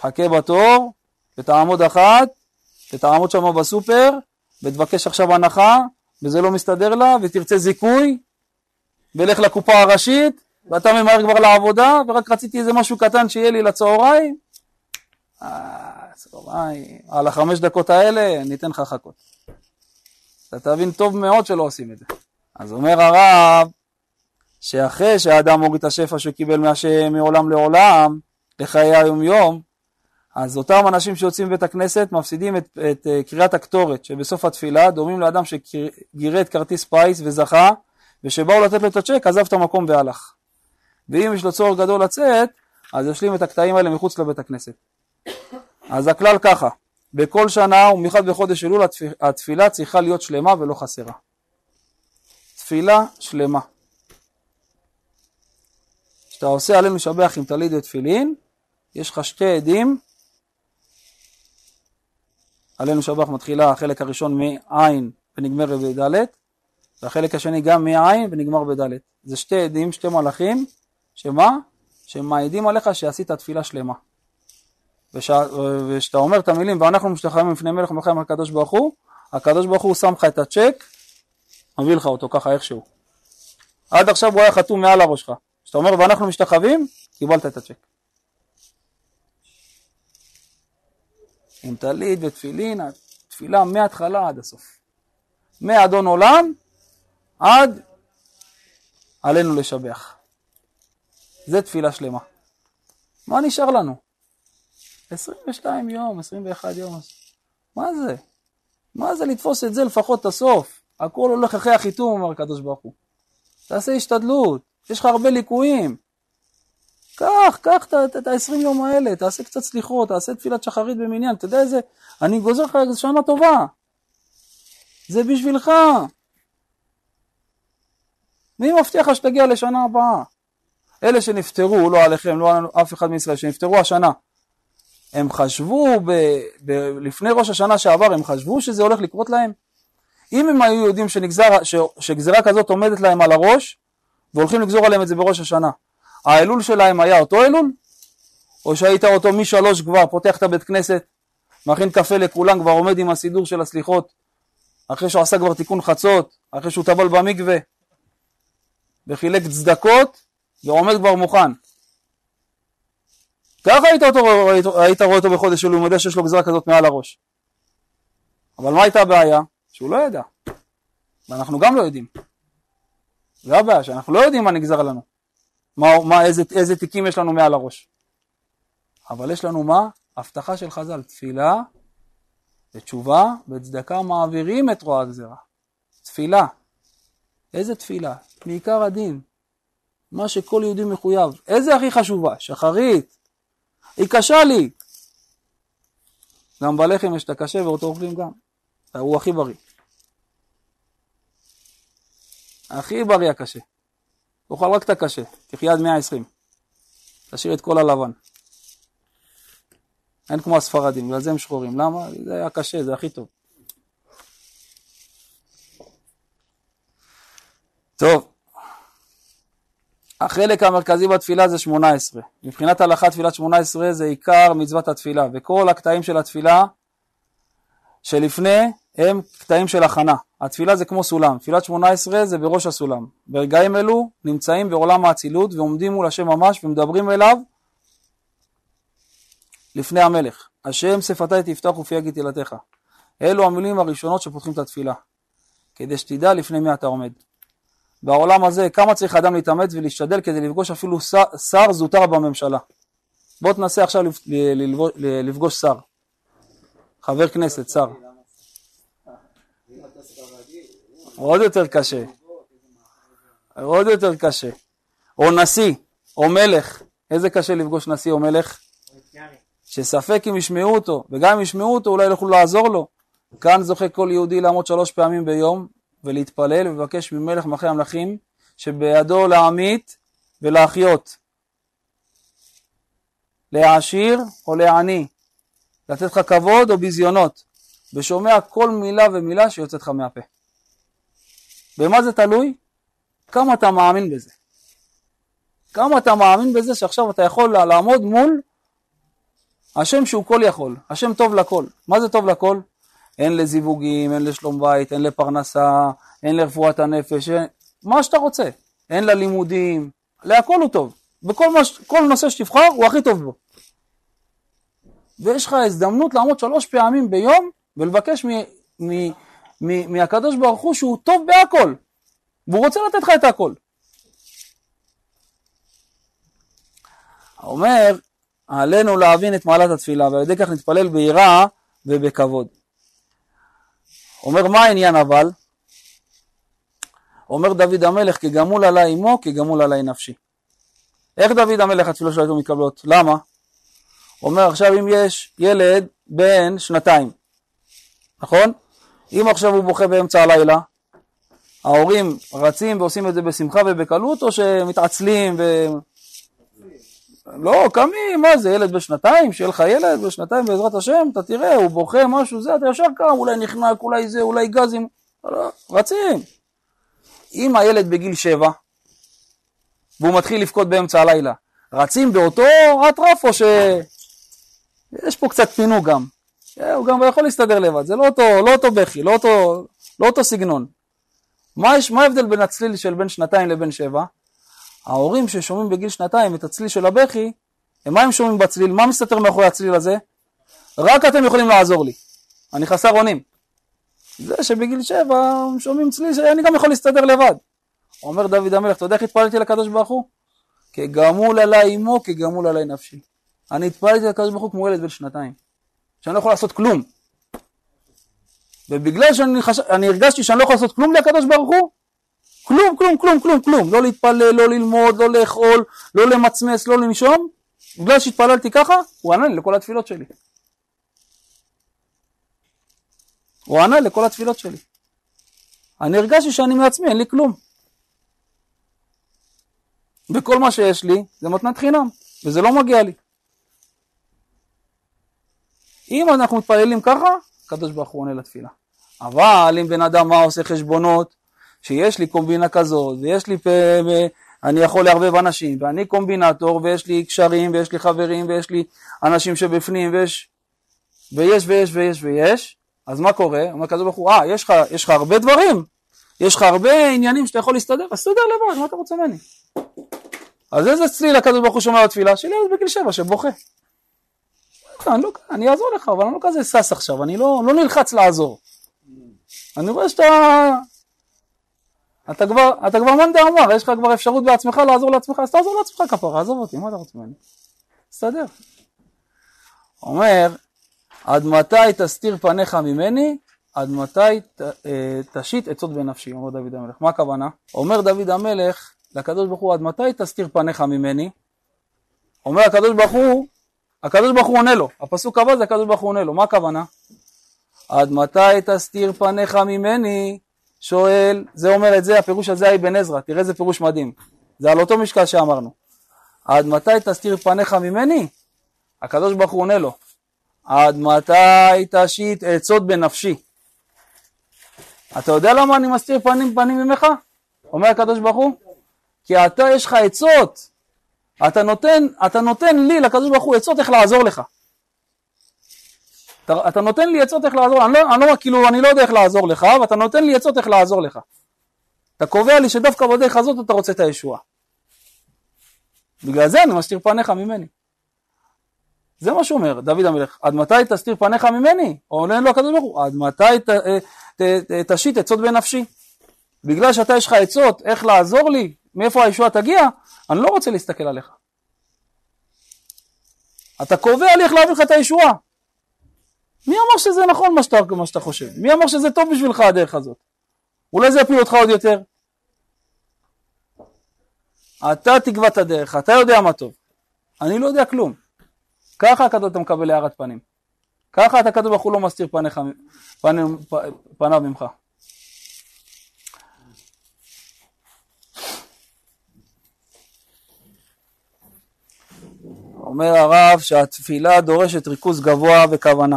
חכה בתור, ותעמוד אחת, ותעמוד שם בסופר, ותבקש עכשיו הנחה, וזה לא מסתדר לה, ותרצה זיכוי, ולך לקופה הראשית, ואתה ממהר כבר לעבודה, ורק רציתי איזה משהו קטן שיהיה לי לצהריים. אה, על החמש דקות האלה ניתן לך חכות. אתה תבין טוב מאוד שלא עושים את זה. אז אומר הרב, שאחרי שהאדם מוריד את השפע שקיבל מהשם מעולם לעולם, לחיי היום יום, אז אותם אנשים שיוצאים מבית הכנסת מפסידים את, את uh, קריאת הקטורת שבסוף התפילה, דומים לאדם שגירד כרטיס פיס וזכה, ושבאו לתת לו את הצ'ק, עזב את המקום והלך. ואם יש לו צורך גדול לצאת, אז ישלים את הקטעים האלה מחוץ לבית הכנסת. אז הכלל ככה, בכל שנה ובמיוחד בחודש אלול התפילה צריכה להיות שלמה ולא חסרה. תפילה שלמה. כשאתה עושה עלינו לשבח עם טלית ותפילין, יש לך שתי עדים, עלינו לשבח מתחילה החלק הראשון מעין ונגמר בד', והחלק השני גם מעין ונגמר בד'. זה שתי עדים, שתי מלאכים, שמה? שמעידים עליך שעשית תפילה שלמה. וכשאתה אומר את המילים ואנחנו משתחררים לפני מלך ומלכים הקדוש ברוך הוא, הקדוש ברוך הוא שם לך את הצ'ק, מביא לך אותו ככה איכשהו. עד עכשיו הוא היה חתום מעל הראש שלך. כשאתה אומר ואנחנו משתחווים, קיבלת את הצ'ק. עם טלית ותפילין, תפילה מההתחלה עד הסוף. מאדון עולם עד עלינו לשבח. זה תפילה שלמה. מה נשאר לנו? 22 יום, 21 יום, מה זה? מה זה לתפוס את זה לפחות את הסוף? הכל הולך אחרי החיתום, אומר הקדוש ברוך הוא. תעשה השתדלות, יש לך הרבה ליקויים. קח, קח את ה-20 יום האלה, תעשה קצת סליחות, תעשה תפילת שחרית במניין, אתה יודע איזה, אני גוזר לך איזה שנה טובה. זה בשבילך. מי מבטיח לך שתגיע לשנה הבאה? אלה שנפטרו, לא עליכם, לא על אף אחד מישראל, שנפטרו השנה, הם חשבו, ב, ב, לפני ראש השנה שעבר, הם חשבו שזה הולך לקרות להם? אם הם היו יודעים שנגזר, ש, שגזירה כזאת עומדת להם על הראש, והולכים לגזור עליהם את זה בראש השנה, האלול שלהם היה אותו אלול? או שהיית אותו משלוש כבר, פותח את הבית כנסת, מכין קפה לכולם, כבר עומד עם הסידור של הסליחות, אחרי שהוא עשה כבר תיקון חצות, אחרי שהוא טבל במקווה, וחילק צדקות, ועומד כבר מוכן. ככה היית, אותו, היית, היית רואה אותו בחודש אלול, יודע שיש לו גזרה כזאת מעל הראש. אבל מה הייתה הבעיה? שהוא לא ידע. ואנחנו גם לא יודעים. זה הבעיה, שאנחנו לא יודעים מה נגזר לנו. מה, מה, איזה, איזה תיקים יש לנו מעל הראש. אבל יש לנו מה? הבטחה של חז"ל, תפילה ותשובה וצדקה מעבירים את רוע הגזרה. תפילה. איזה תפילה? מעיקר הדין. מה שכל יהודי מחויב. איזה הכי חשובה? שחרית. היא קשה לי. גם בלחם יש את הקשה ואותו אוכלים גם. הוא הכי בריא. הכי בריא הקשה. תאכל רק את הקשה, תחיה עד 120. תשאיר את כל הלבן. אין כמו הספרדים, בגלל זה הם שחורים. למה? זה היה קשה, זה הכי טוב. טוב, החלק המרכזי בתפילה זה 18. מבחינת הלכה תפילת 18 זה עיקר מצוות התפילה, וכל הקטעים של התפילה שלפני הם קטעים של הכנה. התפילה זה כמו סולם, תפילת 18 זה בראש הסולם. ברגעים אלו נמצאים בעולם האצילות ועומדים מול השם ממש ומדברים אליו לפני המלך. השם שפתי תפתח ופי יגיד תהילתך. אלו המילים הראשונות שפותחים את התפילה, כדי שתדע לפני מי אתה עומד. בעולם הזה, כמה צריך אדם להתאמץ ולהשתדל כדי לפגוש אפילו שר זוטר בממשלה. בוא תנסה עכשיו לפגוש שר, חבר כנסת, שר. עוד יותר קשה, עוד יותר קשה. או נשיא, או מלך, איזה קשה לפגוש נשיא או מלך? שספק אם ישמעו אותו, וגם אם ישמעו אותו אולי יוכלו לעזור לו. כאן זוכה כל יהודי לעמוד שלוש פעמים ביום ולהתפלל ולבקש ממלך מלכי המלכים שבידו להמית ולהחיות, להעשיר או לעני, לתת לך כבוד או ביזיונות, ושומע כל מילה ומילה שיוצאת לך מהפה. במה זה תלוי? כמה אתה מאמין בזה. כמה אתה מאמין בזה שעכשיו אתה יכול לעמוד מול השם שהוא כל יכול, השם טוב לכל. מה זה טוב לכל? הן לזיווגים, הן לשלום בית, הן לפרנסה, הן לרפואת הנפש, הן... מה שאתה רוצה. הן ללימודים, להכל הוא טוב. בכל מש... כל נושא שתבחר הוא הכי טוב בו. ויש לך הזדמנות לעמוד שלוש פעמים ביום ולבקש מ... מ... מ... מהקדוש ברוך הוא שהוא טוב בהכל. והוא רוצה לתת לך את הכל. אומר, עלינו להבין את מעלת התפילה ועל ידי כך נתפלל ביראה ובכבוד. אומר מה העניין אבל? אומר דוד המלך כגמול עלי אמו כגמול עלי נפשי. איך דוד המלך התפילות שלו היו מתקבלות? למה? אומר עכשיו אם יש ילד בן שנתיים, נכון? אם עכשיו הוא בוכה באמצע הלילה, ההורים רצים ועושים את זה בשמחה ובקלות או שמתעצלים ו... לא, קמים, מה זה, ילד בשנתיים, שיהיה לך ילד בשנתיים בעזרת השם, אתה תראה, הוא בוכה, משהו זה, אתה ישר קם, אולי נחנק, אולי זה, אולי גזים, לא, רצים. אם הילד בגיל שבע, והוא מתחיל לבכות באמצע הלילה, רצים באותו אטרף או ש... יש פה קצת פינוק גם. הוא גם יכול להסתדר לבד, זה לא אותו, לא אותו בכי, לא אותו, לא אותו סגנון. מה ההבדל בין הצליל של בין שנתיים לבין שבע? ההורים ששומעים בגיל שנתיים את הצליל של הבכי, מה הם שומעים בצליל? מה מסתתר מאחורי הצליל הזה? רק אתם יכולים לעזור לי. אני חסר אונים. זה שבגיל שבע הם שומעים צליל שאני גם יכול להסתדר לבד. אומר דוד המלך, אתה יודע איך התפללתי לקדוש ברוך הוא? כגמול עליי אמו, כגמול עליי נפשי. אני התפללתי לקדוש ברוך הוא כמו ילד בן שנתיים, שאני לא יכול לעשות כלום. ובגלל שאני חש... הרגשתי שאני לא יכול לעשות כלום לקדוש ברוך הוא, כלום, כלום, כלום, כלום, כלום. לא להתפלל, לא ללמוד, לא לאכול, לא למצמץ, לא לנשום. בגלל שהתפללתי ככה, הוא ענה לי לכל התפילות שלי. הוא ענה לכל התפילות שלי. אני הרגשתי שאני מעצמי, אין לי כלום. וכל מה שיש לי זה מתנת חינם, וזה לא מגיע לי. אם אנחנו מתפללים ככה, הקדוש ברוך הוא עונה לתפילה. אבל אם בן אדם מה עושה חשבונות, שיש לי קומבינה כזאת, ויש לי, אני יכול לערבב אנשים, ואני קומבינטור, ויש לי קשרים, ויש לי חברים, ויש לי אנשים שבפנים, ויש, ויש, ויש, ויש, ויש, אז מה קורה? אומר כזה הוא, אה, יש לך, יש לך הרבה דברים, יש לך הרבה עניינים שאתה יכול להסתדר, אז תסתדר לבד, מה אתה רוצה ממני? אז איזה צליל הקדוש ברוך הוא שומע בתפילה? שלי ילד בגיל שבע שבוכה. אני, לא, אני אעזור לך, אבל אני לא כזה שש עכשיו, אני לא, לא נלחץ לעזור. אני רואה שאתה אתה כבר, אתה כבר מאן דאמר, יש לך כבר אפשרות בעצמך לעזור לעצמך, אז תעזור לעצמך כפרה, עזוב אותי, מה אתה רוצה ממני? תסתדר. אומר, עד מתי תסתיר פניך ממני, עד מתי אה, תשית עצות בנפשי, אומר דוד המלך. מה הכוונה? אומר דוד המלך לקדוש ברוך הוא, עד מתי תסתיר פניך ממני? אומר הקדוש ברוך הוא, הקדוש ברוך הוא עונה לו, הפסוק הבא זה הקדוש ברוך הוא עונה לו, מה הכוונה? עד מתי תסתיר פניך ממני? שואל, זה אומר את זה, הפירוש הזה אבן עזרא, תראה איזה פירוש מדהים, זה על אותו משקל שאמרנו. עד מתי תסתיר פניך ממני? הקדוש ברוך הוא עונה לו, עד מתי תשית עצות בנפשי? אתה יודע למה אני מסתיר פנים פנים ממך? אומר הקדוש ברוך הוא, כי אתה יש לך עצות, אתה נותן, אתה נותן לי, לקדוש ברוך הוא, עצות איך לעזור לך. אתה, אתה נותן לי עצות איך לעזור, אני לא, אני לא, כאילו, אני לא יודע איך לעזור לך, ואתה נותן לי עצות איך לעזור לך. אתה קובע לי שדווקא בדרך הזאת אתה רוצה את הישועה. בגלל זה אני מסתיר פניך ממני. זה מה שהוא אומר, דוד המלך, עד מתי תסתיר פניך ממני? עונה לו הקדוש ברוך הוא, עד מתי ת, אה, ת, ת, תשית עצות בנפשי? בגלל שאתה יש לך עצות איך לעזור לי, מאיפה הישועה תגיע, אני לא רוצה להסתכל עליך. אתה קובע לי איך להביא לך את הישועה. מי אמר שזה נכון מה שאתה, מה שאתה חושב? מי אמר שזה טוב בשבילך הדרך הזאת? אולי זה יפיל אותך עוד יותר? אתה תקבע את הדרך, אתה יודע מה טוב. אני לא יודע כלום. ככה אתה מקבל הארת פנים. ככה אתה כתוב הוא לא מסתיר פניך, פניו, פניו ממך. אומר הרב שהתפילה דורשת ריכוז גבוה וכוונה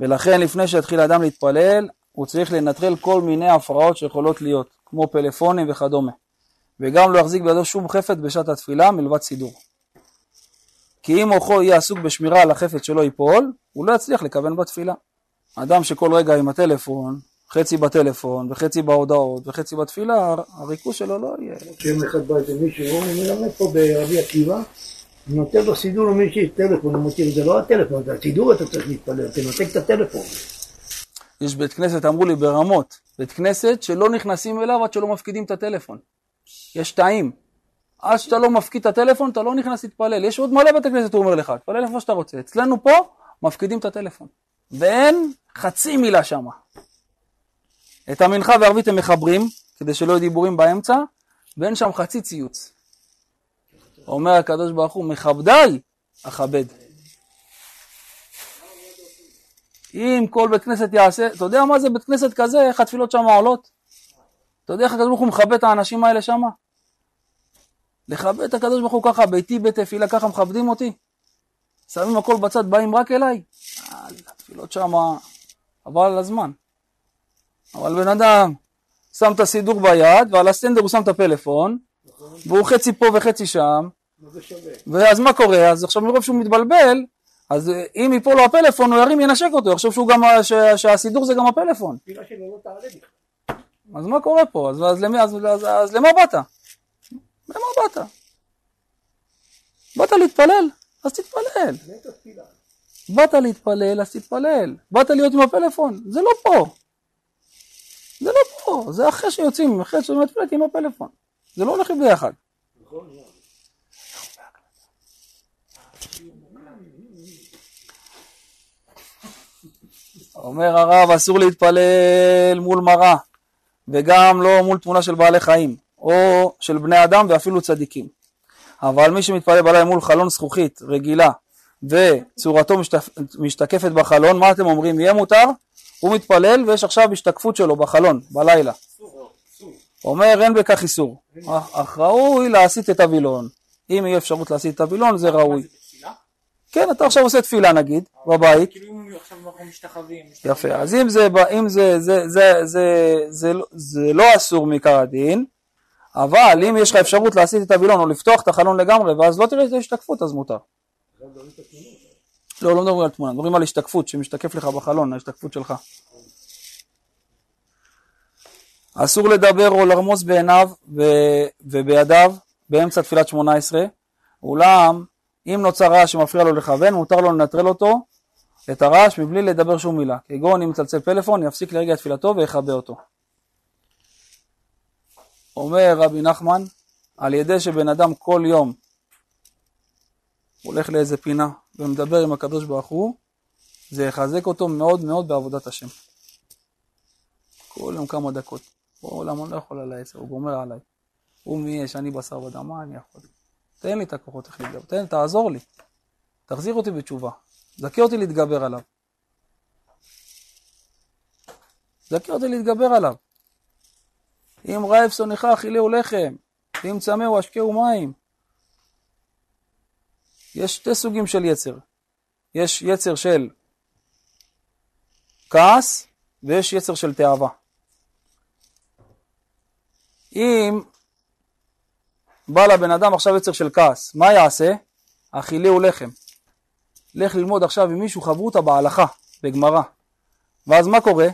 ולכן לפני שיתחיל האדם להתפלל הוא צריך לנטרל כל מיני הפרעות שיכולות להיות כמו פלאפונים וכדומה. וגם לא יחזיק בידו שום חפץ בשעת התפילה מלבד סידור. כי אם מוחו יהיה עסוק בשמירה על החפץ שלא ייפול הוא לא יצליח לכוון בתפילה. אדם שכל רגע עם הטלפון חצי בטלפון וחצי בהודעות וחצי בתפילה הריכוז שלו לא יהיה. יום אחד בא איזה מישהו, הוא מלמד פה ברבי עקיבא נותן לו סידור למי שיש טלפון, הוא מכיר, זה לא הטלפון, זה הסידור אתה צריך להתפלל, תנתק את הטלפון. יש בית כנסת, אמרו לי, ברמות, בית כנסת שלא נכנסים אליו עד שלא מפקידים את הטלפון. יש תאים. עד שאתה לא מפקיד את הטלפון, אתה לא נכנס להתפלל. יש עוד מלא בתי כנסת, הוא אומר לך, תפלל איפה שאתה רוצה. אצלנו פה, מפקידים את הטלפון. ואין חצי מילה שם. את המנחה והערבית הם מחברים, כדי שלא יהיו דיבורים באמצע, ואין שם חצי ציוץ. אומר הקדוש ברוך הוא, מכבדיי אכבד. אם כל בית כנסת יעשה, אתה יודע מה זה בית כנסת כזה, איך התפילות שם עולות? אתה יודע איך הקדוש ברוך הוא מכבד את האנשים האלה שם? לכבד את הקדוש ברוך הוא ככה, ביתי בית תפילה, ככה מכבדים אותי. שמים הכל בצד, באים רק אליי. התפילות שם, עבר על הזמן. אבל בן אדם שם את הסידור ביד, ועל הסטנדר הוא שם את הפלאפון, והוא חצי פה וחצי שם, ואז מה קורה? אז עכשיו מרוב שהוא מתבלבל, אז אה, אם ייפול לו הפלאפון, הוא ירים ינשק אותו, יחשוב שהוא גם, ש, שהסידור זה גם הפלאפון. לא אז מה קורה פה? אז, אז, למי, אז, אז, אז למה באת? למה באת? באת להתפלל? אז תתפלל. באת להתפלל, אז תתפלל. באת להיות עם הפלאפון? זה לא פה. זה לא פה, זה אחרי שיוצאים, אחרי שיוצאים עם הפלאפון. זה לא הולך ביחד. אומר הרב, אסור להתפלל מול מראה, וגם לא מול תמונה של בעלי חיים, או של בני אדם ואפילו צדיקים. אבל מי שמתפלל בלילה מול חלון זכוכית רגילה, וצורתו. משתקפת בחלון, מה אתם אומרים? יהיה מותר? הוא מתפלל ויש עכשיו השתקפות שלו בחלון, בלילה. אומר אין בכך איסור, אך ראוי להסיט את הווילון. אם יהיה אפשרות להסיט את הווילון זה ראוי. כן, אתה עכשיו עושה תפילה נגיד, בבית. כאילו אם עכשיו אנחנו משתחווים. יפה, אז אם זה, אם זה, זה, זה, זה, זה, זה לא אסור מעיקר הדין, אבל אם יש לך אפשרות להסיט את הווילון או לפתוח את החלון לגמרי, ואז לא תראה את ההשתקפות, אז מותר. לא, לא מדברים על תמונה, מדברים על השתקפות שמשתקף לך בחלון, ההשתקפות שלך. אסור לדבר או לרמוז בעיניו ובידיו באמצע תפילת שמונה עשרה, אולם אם נוצר רעש שמפריע לו לכוון, מותר לו לנטרל אותו, את הרעש, מבלי לדבר שום מילה. כגון אם מצלצל פלאפון, יפסיק לרגע את תפילתו ויכבה אותו. אומר רבי נחמן, על ידי שבן אדם כל יום הולך לאיזה פינה ומדבר עם הקדוש ברוך הוא, זה יחזק אותו מאוד מאוד בעבודת השם. כל יום כמה דקות. בעולם אני לא יכול על העשר, הוא גומר עליי. הוא מי יש, אני בשר ודם, מה אני יכול? תן לי את הכוחות איך להתגבר, תן, תעזור לי. תחזיר אותי בתשובה, זכה אותי להתגבר עליו. זכה אותי להתגבר עליו. אם רעב שונאך אכילהו לחם, ואם צמאו השקהו מים. יש שתי סוגים של יצר. יש יצר של כעס ויש יצר של תאווה. אם בא לבן אדם עכשיו יצר של כעס, מה יעשה? אכילהו לחם. לך ללמוד עכשיו עם מישהו חברותא בהלכה, בגמרא. ואז מה קורה?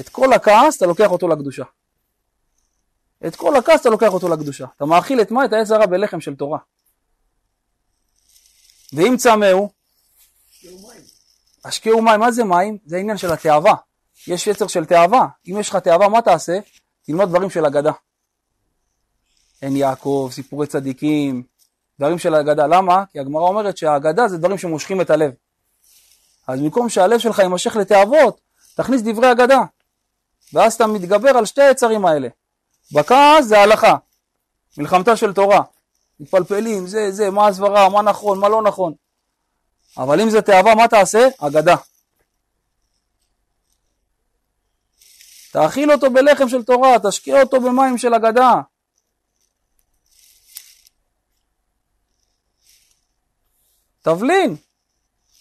את כל הכעס אתה לוקח אותו לקדושה. את כל הכעס אתה לוקח אותו לקדושה. אתה מאכיל את מה? את העץ הרע בלחם של תורה. ואם צמאו, השקיעו מים. מה זה מים? זה עניין של התאווה. יש יצר של תאווה. אם יש לך תאווה, מה תעשה? תלמד דברים של אגדה. עין יעקב, סיפורי צדיקים, דברים של אגדה. למה? כי הגמרא אומרת שהאגדה זה דברים שמושכים את הלב. אז במקום שהלב שלך יימשך לתאוות, תכניס דברי אגדה. ואז אתה מתגבר על שתי היצרים האלה. בכעס זה הלכה, מלחמתה של תורה. מתפלפלים, זה, זה, מה הסברה, מה נכון, מה לא נכון. אבל אם זה תאווה, מה תעשה? אגדה. תאכיל אותו בלחם של תורה, תשקיע אותו במים של אגדה. תבלין.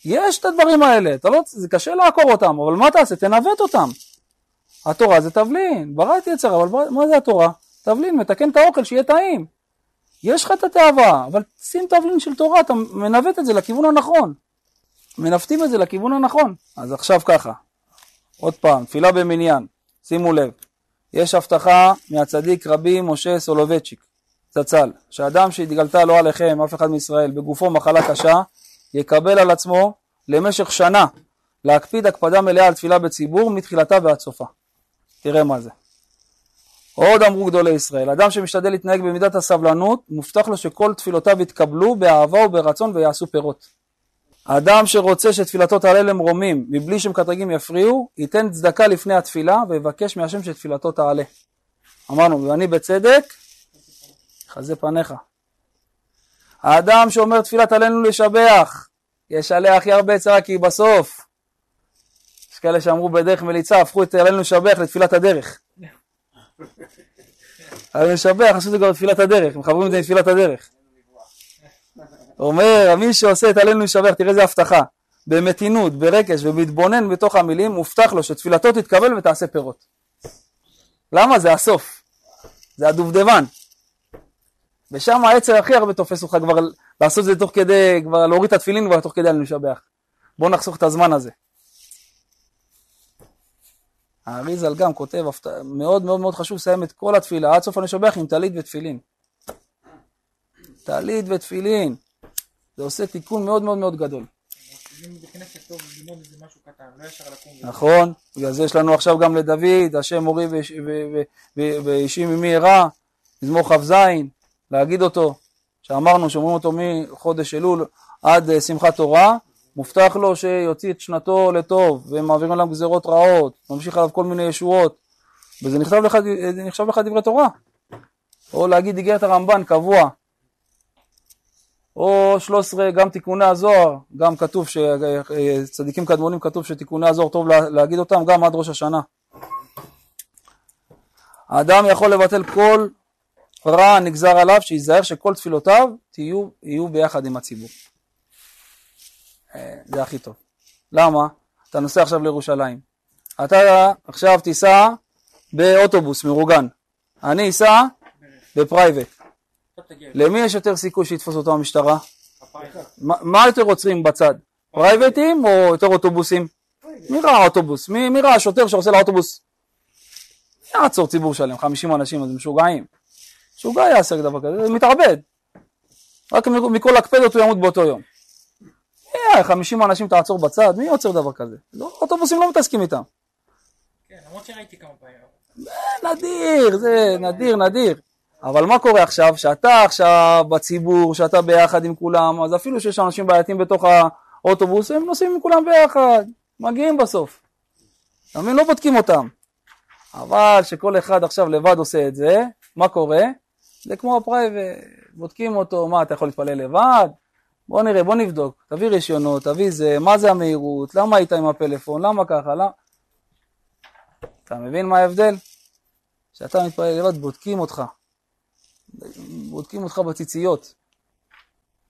יש את הדברים האלה, לא, זה קשה לעקור אותם, אבל מה תעשה? תנווט אותם. התורה זה תבלין, בראתי יצר, אבל מה זה התורה? תבלין, מתקן את האוכל שיהיה טעים. יש לך את התאווה, אבל שים תבלין של תורה, אתה מנווט את זה לכיוון הנכון. מנווטים את זה לכיוון הנכון. אז עכשיו ככה, עוד פעם, תפילה במניין, שימו לב, יש הבטחה מהצדיק רבי משה סולובייצ'יק, זצ"ל, שאדם שהתגלתה לא עליכם, אף אחד מישראל, בגופו מחלה קשה, יקבל על עצמו למשך שנה להקפיד הקפדה מלאה על תפילה בציבור מתחילתה ועד סופה. תראה מה זה. עוד אמרו גדולי ישראל, אדם שמשתדל להתנהג במידת הסבלנות, מובטח לו שכל תפילותיו יתקבלו באהבה וברצון ויעשו פירות. אדם שרוצה שתפילתו תעלה למרומים מבלי שמקטרגים יפריעו, ייתן צדקה לפני התפילה ויבקש מהשם שתפילתו תעלה. אמרנו, ואני בצדק, חזה פניך. האדם שאומר תפילת עלינו לשבח, ישלח ירבה צרה כי בסוף. יש כאלה שאמרו בדרך מליצה, הפכו את עלינו לשבח לתפילת הדרך. עלינו לשבח, עשו את זה גם בתפילת הדרך, מחברים את זה לתפילת הדרך. אומר, מי שעושה את עלינו לשבח, תראה איזה הבטחה, במתינות, ברקש ומתבונן בתוך המילים, מובטח לו שתפילתו תתקבל ותעשה פירות. למה? זה הסוף. זה הדובדבן. ושם העצר הכי הרבה תופס אותך כבר לעשות את זה תוך כדי, כבר להוריד את התפילין כבר תוך כדי עלינו לשבח. בוא נחסוך את הזמן הזה. האריזל גם כותב, מאוד מאוד מאוד חשוב לסיים את כל התפילה עד סוף הנשבח עם טלית ותפילין. טלית ותפילין. זה עושה תיקון מאוד מאוד מאוד גדול. נכון, בגלל זה יש לנו עכשיו גם לדוד, השם מורי ואישי ממי אירע, מזמור כ"ז, להגיד אותו, שאמרנו שאומרים אותו מחודש אלול עד אה, שמחת תורה, מובטח לו שיוציא את שנתו לטוב, ומעבירים עליו גזרות רעות, ממשיך עליו כל מיני ישועות, וזה נחשב לך, נחשב לך דברי תורה. או להגיד איגרת הרמב"ן קבוע, או 13 גם תיקוני הזוהר, גם כתוב שצדיקים קדמונים כתוב שתיקוני הזוהר טוב להגיד אותם גם עד ראש השנה. האדם יכול לבטל כל רע הנגזר עליו, שייזהר שכל תפילותיו תהיו, יהיו ביחד עם הציבור. אה, זה הכי טוב. למה? אתה נוסע עכשיו לירושלים. אתה עכשיו תיסע באוטובוס מרוגן. אני אסע בפרייבט. למי יש יותר סיכוי שיתפוס אותו המשטרה? מה יותר עוצרים בצד? פרייבטים או יותר אוטובוסים? מי ראה אוטובוס? מי ראה שוטר שעושה לאוטובוס? יעצור ציבור שלם, 50 אנשים, אז משוגעים. משוגע יעשה דבר כזה, זה מתערבד. רק מכל הקפדות הוא ימות באותו יום. 50 אנשים תעצור בצד, מי עוצר דבר כזה? לא, אוטובוסים לא מתעסקים איתם. כן, למרות שראיתי כמה פעמים. נדיר, זה נדיר, נדיר. אבל מה קורה עכשיו? שאתה עכשיו בציבור, שאתה ביחד עם כולם, אז אפילו שיש אנשים בעייתיים בתוך האוטובוס, הם נוסעים עם כולם ביחד, מגיעים בסוף. אתה מבין? לא בודקים אותם. אבל שכל אחד עכשיו לבד עושה את זה, מה קורה? זה כמו ה private, בודקים אותו, מה, אתה יכול להתפלל לבד? בוא נראה, בוא נבדוק, תביא רישיונות, תביא זה, מה זה המהירות, למה היית עם הפלאפון, למה ככה, למה... אתה מבין מה ההבדל? כשאתה מתפלל לבד בודקים אותך, בודקים אותך בציציות.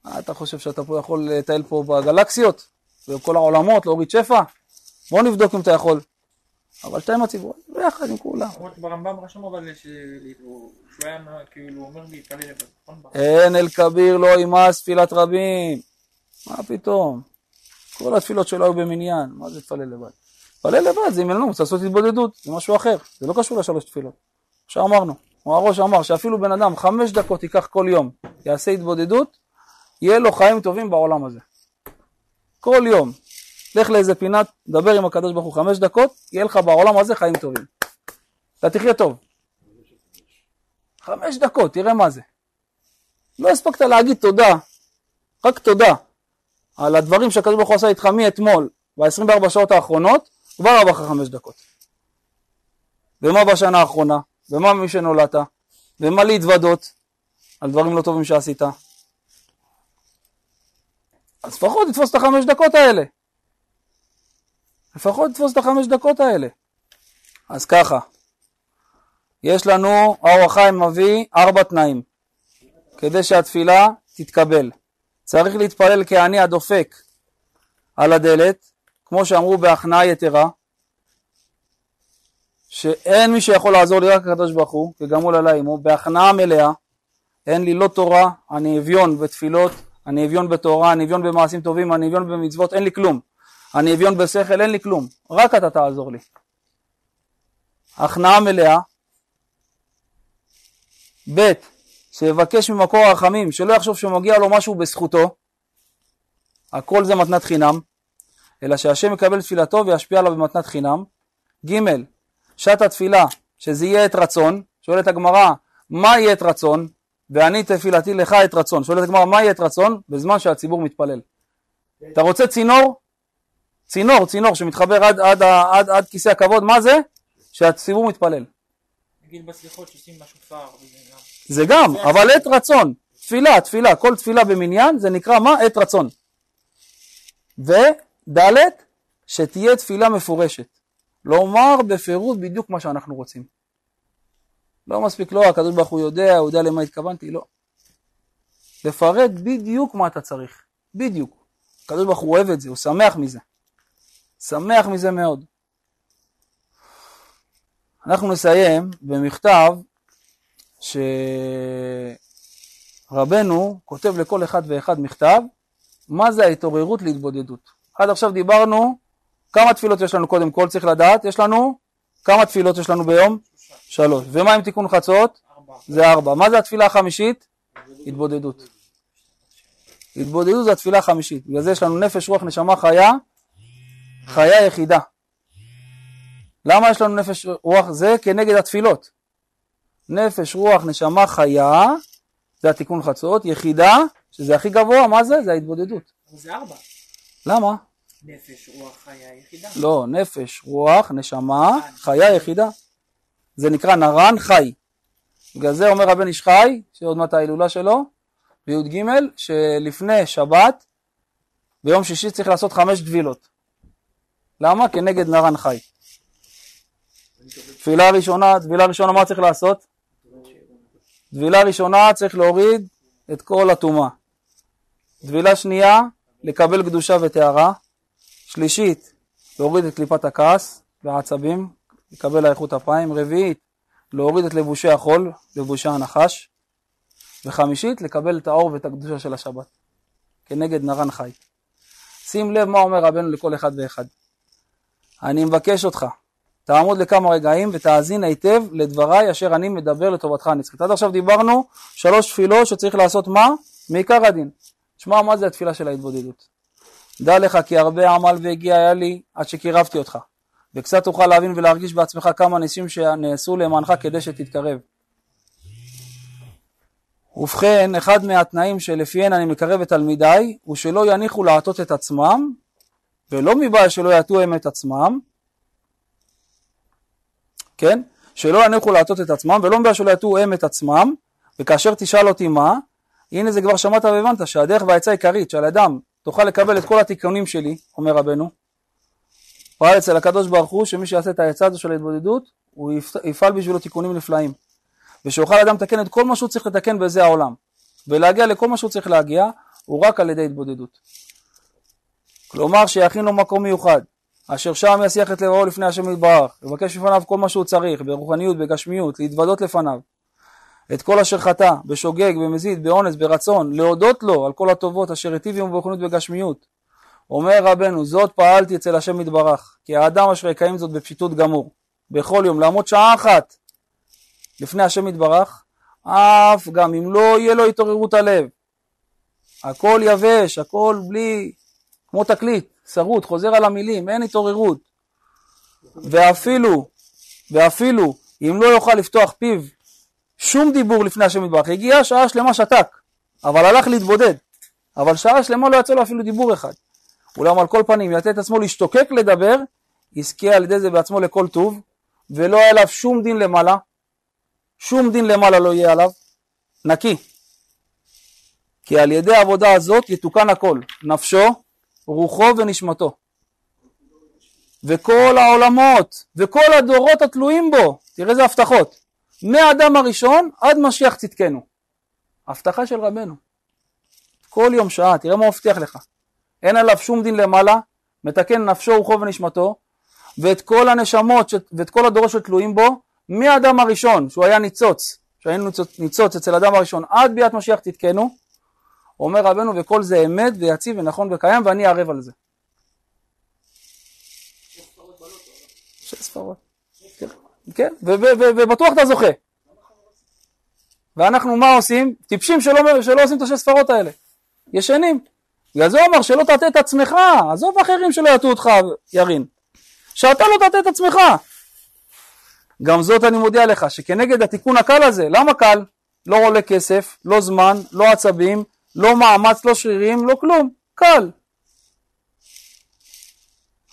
מה אתה חושב שאתה פה יכול לטייל פה בגלקסיות, בכל העולמות, להוריד שפע? בוא נבדוק אם אתה יכול. אבל שאתה עם הציבור, ביחד עם כולם. ברמב"ם רשום אבל ש- שהוא שהוא היה כאילו אומר להתפלל לבד, נכון? אין אל כביר לא ימאס תפילת רבים. מה פתאום? כל התפילות שלו היו במניין, מה זה תפלל לבד? תפלל לבד זה אם אין לנו, צריך לעשות התבודדות, זה משהו אחר, זה לא קשור לשלוש תפילות. שאמרנו, או הראש אמר שאפילו בן אדם חמש דקות ייקח כל יום, יעשה התבודדות, יהיה לו חיים טובים בעולם הזה. כל יום. לך לאיזה פינה, דבר עם הקדוש ברוך הוא חמש דקות, יהיה לך בעולם הזה חיים טובים. אתה תחיה טוב. חמש דקות, תראה מה זה. לא הספקת להגיד תודה, רק תודה, על הדברים שהקדוש ברוך הוא עשה איתך מאתמול, ב-24 שעות האחרונות, כבר עבר לך חמש דקות. ומה בשנה האחרונה? ומה מי שנולדת? ומה להתוודות על דברים לא טובים שעשית? אז לפחות תתפוס את החמש דקות האלה. לפחות תתפוס את החמש דקות האלה. אז ככה, יש לנו, האור החיים מביא ארבע תנאים כדי שהתפילה תתקבל. צריך להתפלל כעני הדופק על הדלת, כמו שאמרו בהכנעה יתרה, שאין מי שיכול לעזור לי רק הקדוש ברוך הוא, כגמול עלי עמו, בהכנעה מלאה, אין לי לא תורה, אני אביון בתפילות, אני אביון בתורה, אני אביון במעשים טובים, אני אביון במצוות, אין לי כלום. אני אביון בשכל, אין לי כלום, רק אתה תעזור לי. הכנעה מלאה, ב' שיבקש ממקור הרחמים, שלא יחשוב שמגיע לו משהו בזכותו, הכל זה מתנת חינם, אלא שהשם יקבל תפילתו וישפיע עליו במתנת חינם. ג' שעת התפילה, שזה יהיה עת רצון, שואלת הגמרא, מה יהיה עת רצון? ואני תפילתי לך עת רצון. שואלת הגמרא, מה יהיה עת רצון? בזמן שהציבור מתפלל. אתה רוצה צינור? צינור, צינור שמתחבר עד, עד, עד, עד, כיסא הכבוד, מה זה? שהציבור מתפלל. נגיד בסליחות שעושים בשופר. זה גם, אבל עת רצון, תפילה, תפילה, כל תפילה במניין זה נקרא מה? עת רצון. וד' שתהיה תפילה מפורשת. לומר בפירוט בדיוק מה שאנחנו רוצים. לא מספיק לא, הקדוש ברוך הוא יודע, הוא יודע למה התכוונתי, לא. לפרט בדיוק מה אתה צריך, בדיוק. הקדוש ברוך הוא אוהב את זה, הוא שמח מזה. שמח מזה מאוד. אנחנו נסיים במכתב שרבנו כותב לכל אחד ואחד מכתב, מה זה ההתעוררות להתבודדות. עד עכשיו דיברנו, כמה תפילות יש לנו קודם כל, צריך לדעת, יש לנו, כמה תפילות יש לנו ביום? שלוש. ומה עם תיקון חצות? ארבע. זה ארבע. מה זה התפילה החמישית? התבודדות. התבודדות זה התפילה החמישית. בגלל זה יש לנו נפש, רוח, נשמה, חיה, חיה יחידה. למה יש לנו נפש, רוח? זה כנגד התפילות. נפש, רוח, נשמה, חיה, זה התיקון חצות, יחידה, שזה הכי גבוה, מה זה? זה ההתבודדות. זה ארבע. למה? נפש, רוח, חיה, יחידה. לא, נפש, רוח, נשמה, חיה יחידה. זה נקרא נרן חי. בגלל זה אומר הבן איש חי, שעוד מעט ההילולה שלו, בי"ג, שלפני שבת, ביום שישי צריך לעשות חמש טבילות. למה? כנגד נרן חי. תפילה ראשונה, טבילה ראשונה מה צריך לעשות? טבילה ראשונה צריך להוריד את כל הטומאה. טבילה שנייה, לקבל קדושה וטהרה. שלישית, להוריד את קליפת הכעס והעצבים, לקבל לאיכות אפיים. רביעית, להוריד את לבושי החול, לבושי הנחש. וחמישית, לקבל את האור ואת הקדושה של השבת, כנגד נרן חי. שים לב מה אומר רבנו לכל אחד ואחד. אני מבקש אותך, תעמוד לכמה רגעים ותאזין היטב לדבריי אשר אני מדבר לטובתך הנצחית. עד עכשיו דיברנו שלוש תפילות שצריך לעשות מה? מעיקר הדין. שמע מה זה התפילה של ההתבודדות. דע לך כי הרבה עמל והגיע היה לי עד שקירבתי אותך, וקצת תוכל להבין ולהרגיש בעצמך כמה ניסים שנעשו למענך כדי שתתקרב. ובכן, אחד מהתנאים שלפיהן אני מקרב את תלמידיי, הוא שלא יניחו לעטות את עצמם, ולא מבעיה שלא יטו הם את עצמם, כן? שלא יניחו לעטות את עצמם, ולא מבעיה שלא יטו הם את עצמם, וכאשר תשאל אותי מה, הנה זה כבר שמעת והבנת שהדרך והעצה העיקרית שעל אדם תוכל לקבל את כל התיקונים שלי, אומר רבנו, פעל אצל הקדוש ברוך הוא שמי שיעשה את העצה הזו של ההתבודדות, הוא יפ- יפעל בשבילו תיקונים נפלאים. ושיוכל אדם לתקן את כל מה שהוא צריך לתקן בזה העולם. ולהגיע לכל מה שהוא צריך להגיע, הוא רק על ידי התבודדות. כלומר שיכין לו מקום מיוחד, אשר שם יסיח את לבבו לפני השם יתברך, יבקש לפניו כל מה שהוא צריך, ברוחניות, בגשמיות, להתוודות לפניו. את כל אשר חטא, בשוגג, במזיד, באונס, ברצון, להודות לו על כל הטובות אשר היטיב עמו ברוחניות בגשמיות. אומר רבנו, זאת פעלתי אצל השם יתברך, כי האדם אשר יקיים זאת בפשיטות גמור, בכל יום, לעמוד שעה אחת לפני השם יתברך, אף גם אם לא יהיה לו התעוררות הלב. הכל יבש, הכל בלי, כמו תקליט, שרוט, חוזר על המילים, אין התעוררות. ואפילו, ואפילו, אם לא יוכל לפתוח פיו שום דיבור לפני השם יתברך, הגיע שעה שלמה שתק, אבל הלך להתבודד, אבל שעה שלמה לא יצא לו אפילו דיבור אחד. אולם על כל פנים, יתת את עצמו להשתוקק לדבר, יזכה על ידי זה בעצמו לכל טוב, ולא היה עליו שום דין למעלה, שום דין למעלה לא יהיה עליו, נקי. כי על ידי העבודה הזאת יתוקן הכל, נפשו, רוחו ונשמתו. וכל העולמות, וכל הדורות התלויים בו, תראה איזה הבטחות, מהאדם הראשון עד משיח צדקנו. הבטחה של רבנו. כל יום שעה, תראה מה הוא מבטיח לך. אין עליו שום דין למעלה, מתקן נפשו, רוחו ונשמתו, ואת כל הנשמות ש... ואת כל הדורות שתלויים בו, מהאדם הראשון, שהוא היה ניצוץ, שהיינו ניצוץ, ניצוץ אצל האדם הראשון, עד ביאת משיח תתקנו, אומר רבנו, וכל זה אמת ויציב ונכון וקיים, ואני ערב על זה. שש ספרות. כן, כן, ובטוח אתה זוכה. ואנחנו מה עושים? טיפשים שלא, עושים את השש ספרות האלה. ישנים. בגלל זה הוא אמר שלא תטה את עצמך, עזוב אחרים שלא יטו אותך ירין. שאתה לא תטה את עצמך. גם זאת אני מודיע לך, שכנגד התיקון הקל הזה, למה קל? לא עולה כסף, לא זמן, לא עצבים, לא מאמץ, לא שרירים, לא כלום, קל.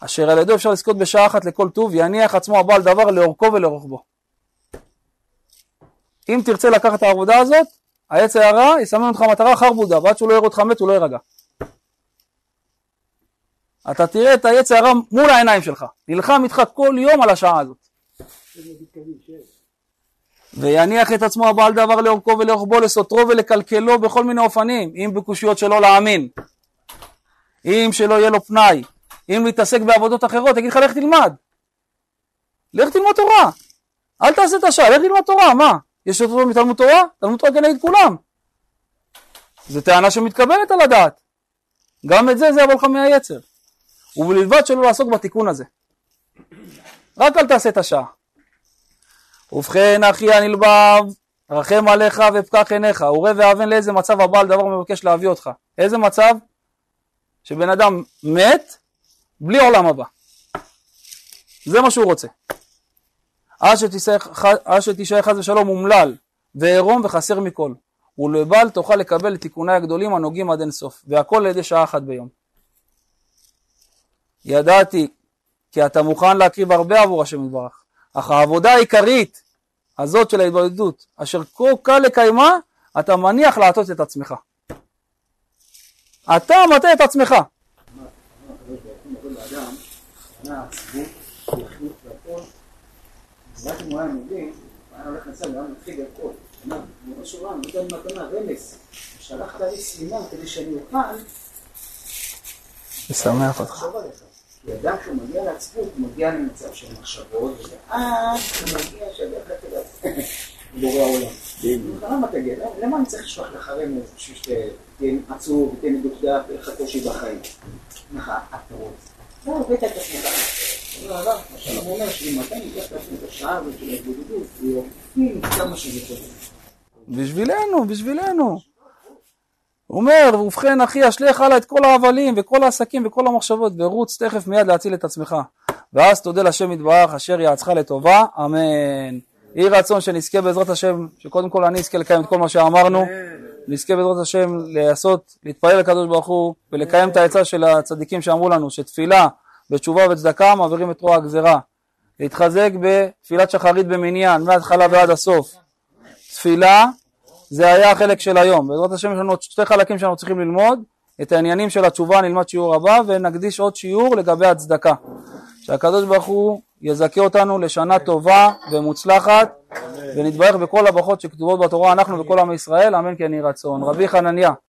אשר על ידו אפשר לזכות בשעה אחת לכל טוב, יניח עצמו הבעל דבר לאורכו ולרוחבו. אם תרצה לקחת את העבודה הזאת, העץ הרע יסמן אותך מטרה חרבודה, ועד שהוא לא יראה אותך מת הוא לא יירגע. אתה תראה את העץ הרע מול העיניים שלך, נלחם איתך כל יום על השעה הזאת. ויניח את עצמו הבעל דבר לאורכו ולרוחבו, לסותרו ולקלקלו בכל מיני אופנים, אם בקושיות שלא להאמין, אם שלא יהיה לו פנאי, אם להתעסק בעבודות אחרות, יגיד לך לך תלמד. לך תלמד תורה. אל תעשה את השעה, לך תלמד תורה, מה? יש אותו מתלמוד תורה? תלמוד תורה כנגד כולם. זו טענה שמתקבלת על הדעת. גם את זה זה יבוא לך מהיצר. ובלבד שלא לעסוק בתיקון הזה. רק אל תעשה את השעה. ובכן אחי הנלבב, רחם עליך ופקח עיניך, וראה ואבן לאיזה מצב הבעל דבר מבקש להביא אותך. איזה מצב? שבן אדם מת בלי עולם הבא. זה מה שהוא רוצה. עד שתישאר חס ושלום אומלל ועירום וחסר מכל. ולבל תוכל לקבל את תיקוני הגדולים הנוגעים עד אין סוף, והכל על ידי שעה אחת ביום. ידעתי כי אתה מוכן להקריב הרבה עבור השם יתברך, אך העבודה העיקרית הזאת של ההתבודדות, אשר כה קל לקיימה, אתה מניח להטות את עצמך. אתה מטה את עצמך. משמח אותך. כי אדם כשהוא מגיע לעצמות, הוא מגיע למצב של מחשבות, ואז הוא מגיע שדרך כלל בורא העולם. למה תגיע? למה אני צריך לשלוח לך רמז בשביל שתהיה עצוב ותהיה מדוקדק ויהיה לך קושי בחיים? לך, אתה רוצה. לא, הבאת את עצמך. עכשיו הוא אומר שאם אתה ניקח לעצמי את השעה הזאת של ההתבודדות, הוא כמה שזה. בשבילנו, בשבילנו. אומר, ובכן אחי, אשליך הלאה את כל ההבלים וכל העסקים וכל המחשבות, ורוץ תכף מיד להציל את עצמך. ואז תודה לשם יתברך, אשר יעצך לטובה, אמן. יהי רצון שנזכה בעזרת השם, שקודם כל אני אזכה לקיים את כל מה שאמרנו, נזכה בעזרת השם לעשות, להתפלל לקדוש ברוך הוא, ולקיים את העצה של הצדיקים שאמרו לנו, שתפילה ותשובה וצדקה מעבירים את רוע הגזירה. להתחזק בתפילת שחרית במניין, מההתחלה ועד הסוף. תפילה זה היה החלק של היום. בעזרת השם יש לנו עוד שתי חלקים שאנחנו צריכים ללמוד. את העניינים של התשובה נלמד שיעור הבא ונקדיש עוד שיעור לגבי הצדקה. שהקדוש ברוך הוא יזכה אותנו לשנה טובה ומוצלחת ונתברך בכל הברכות שכתובות בתורה אנחנו וכל עם ישראל אמן כן יהי רצון. רבי חנניה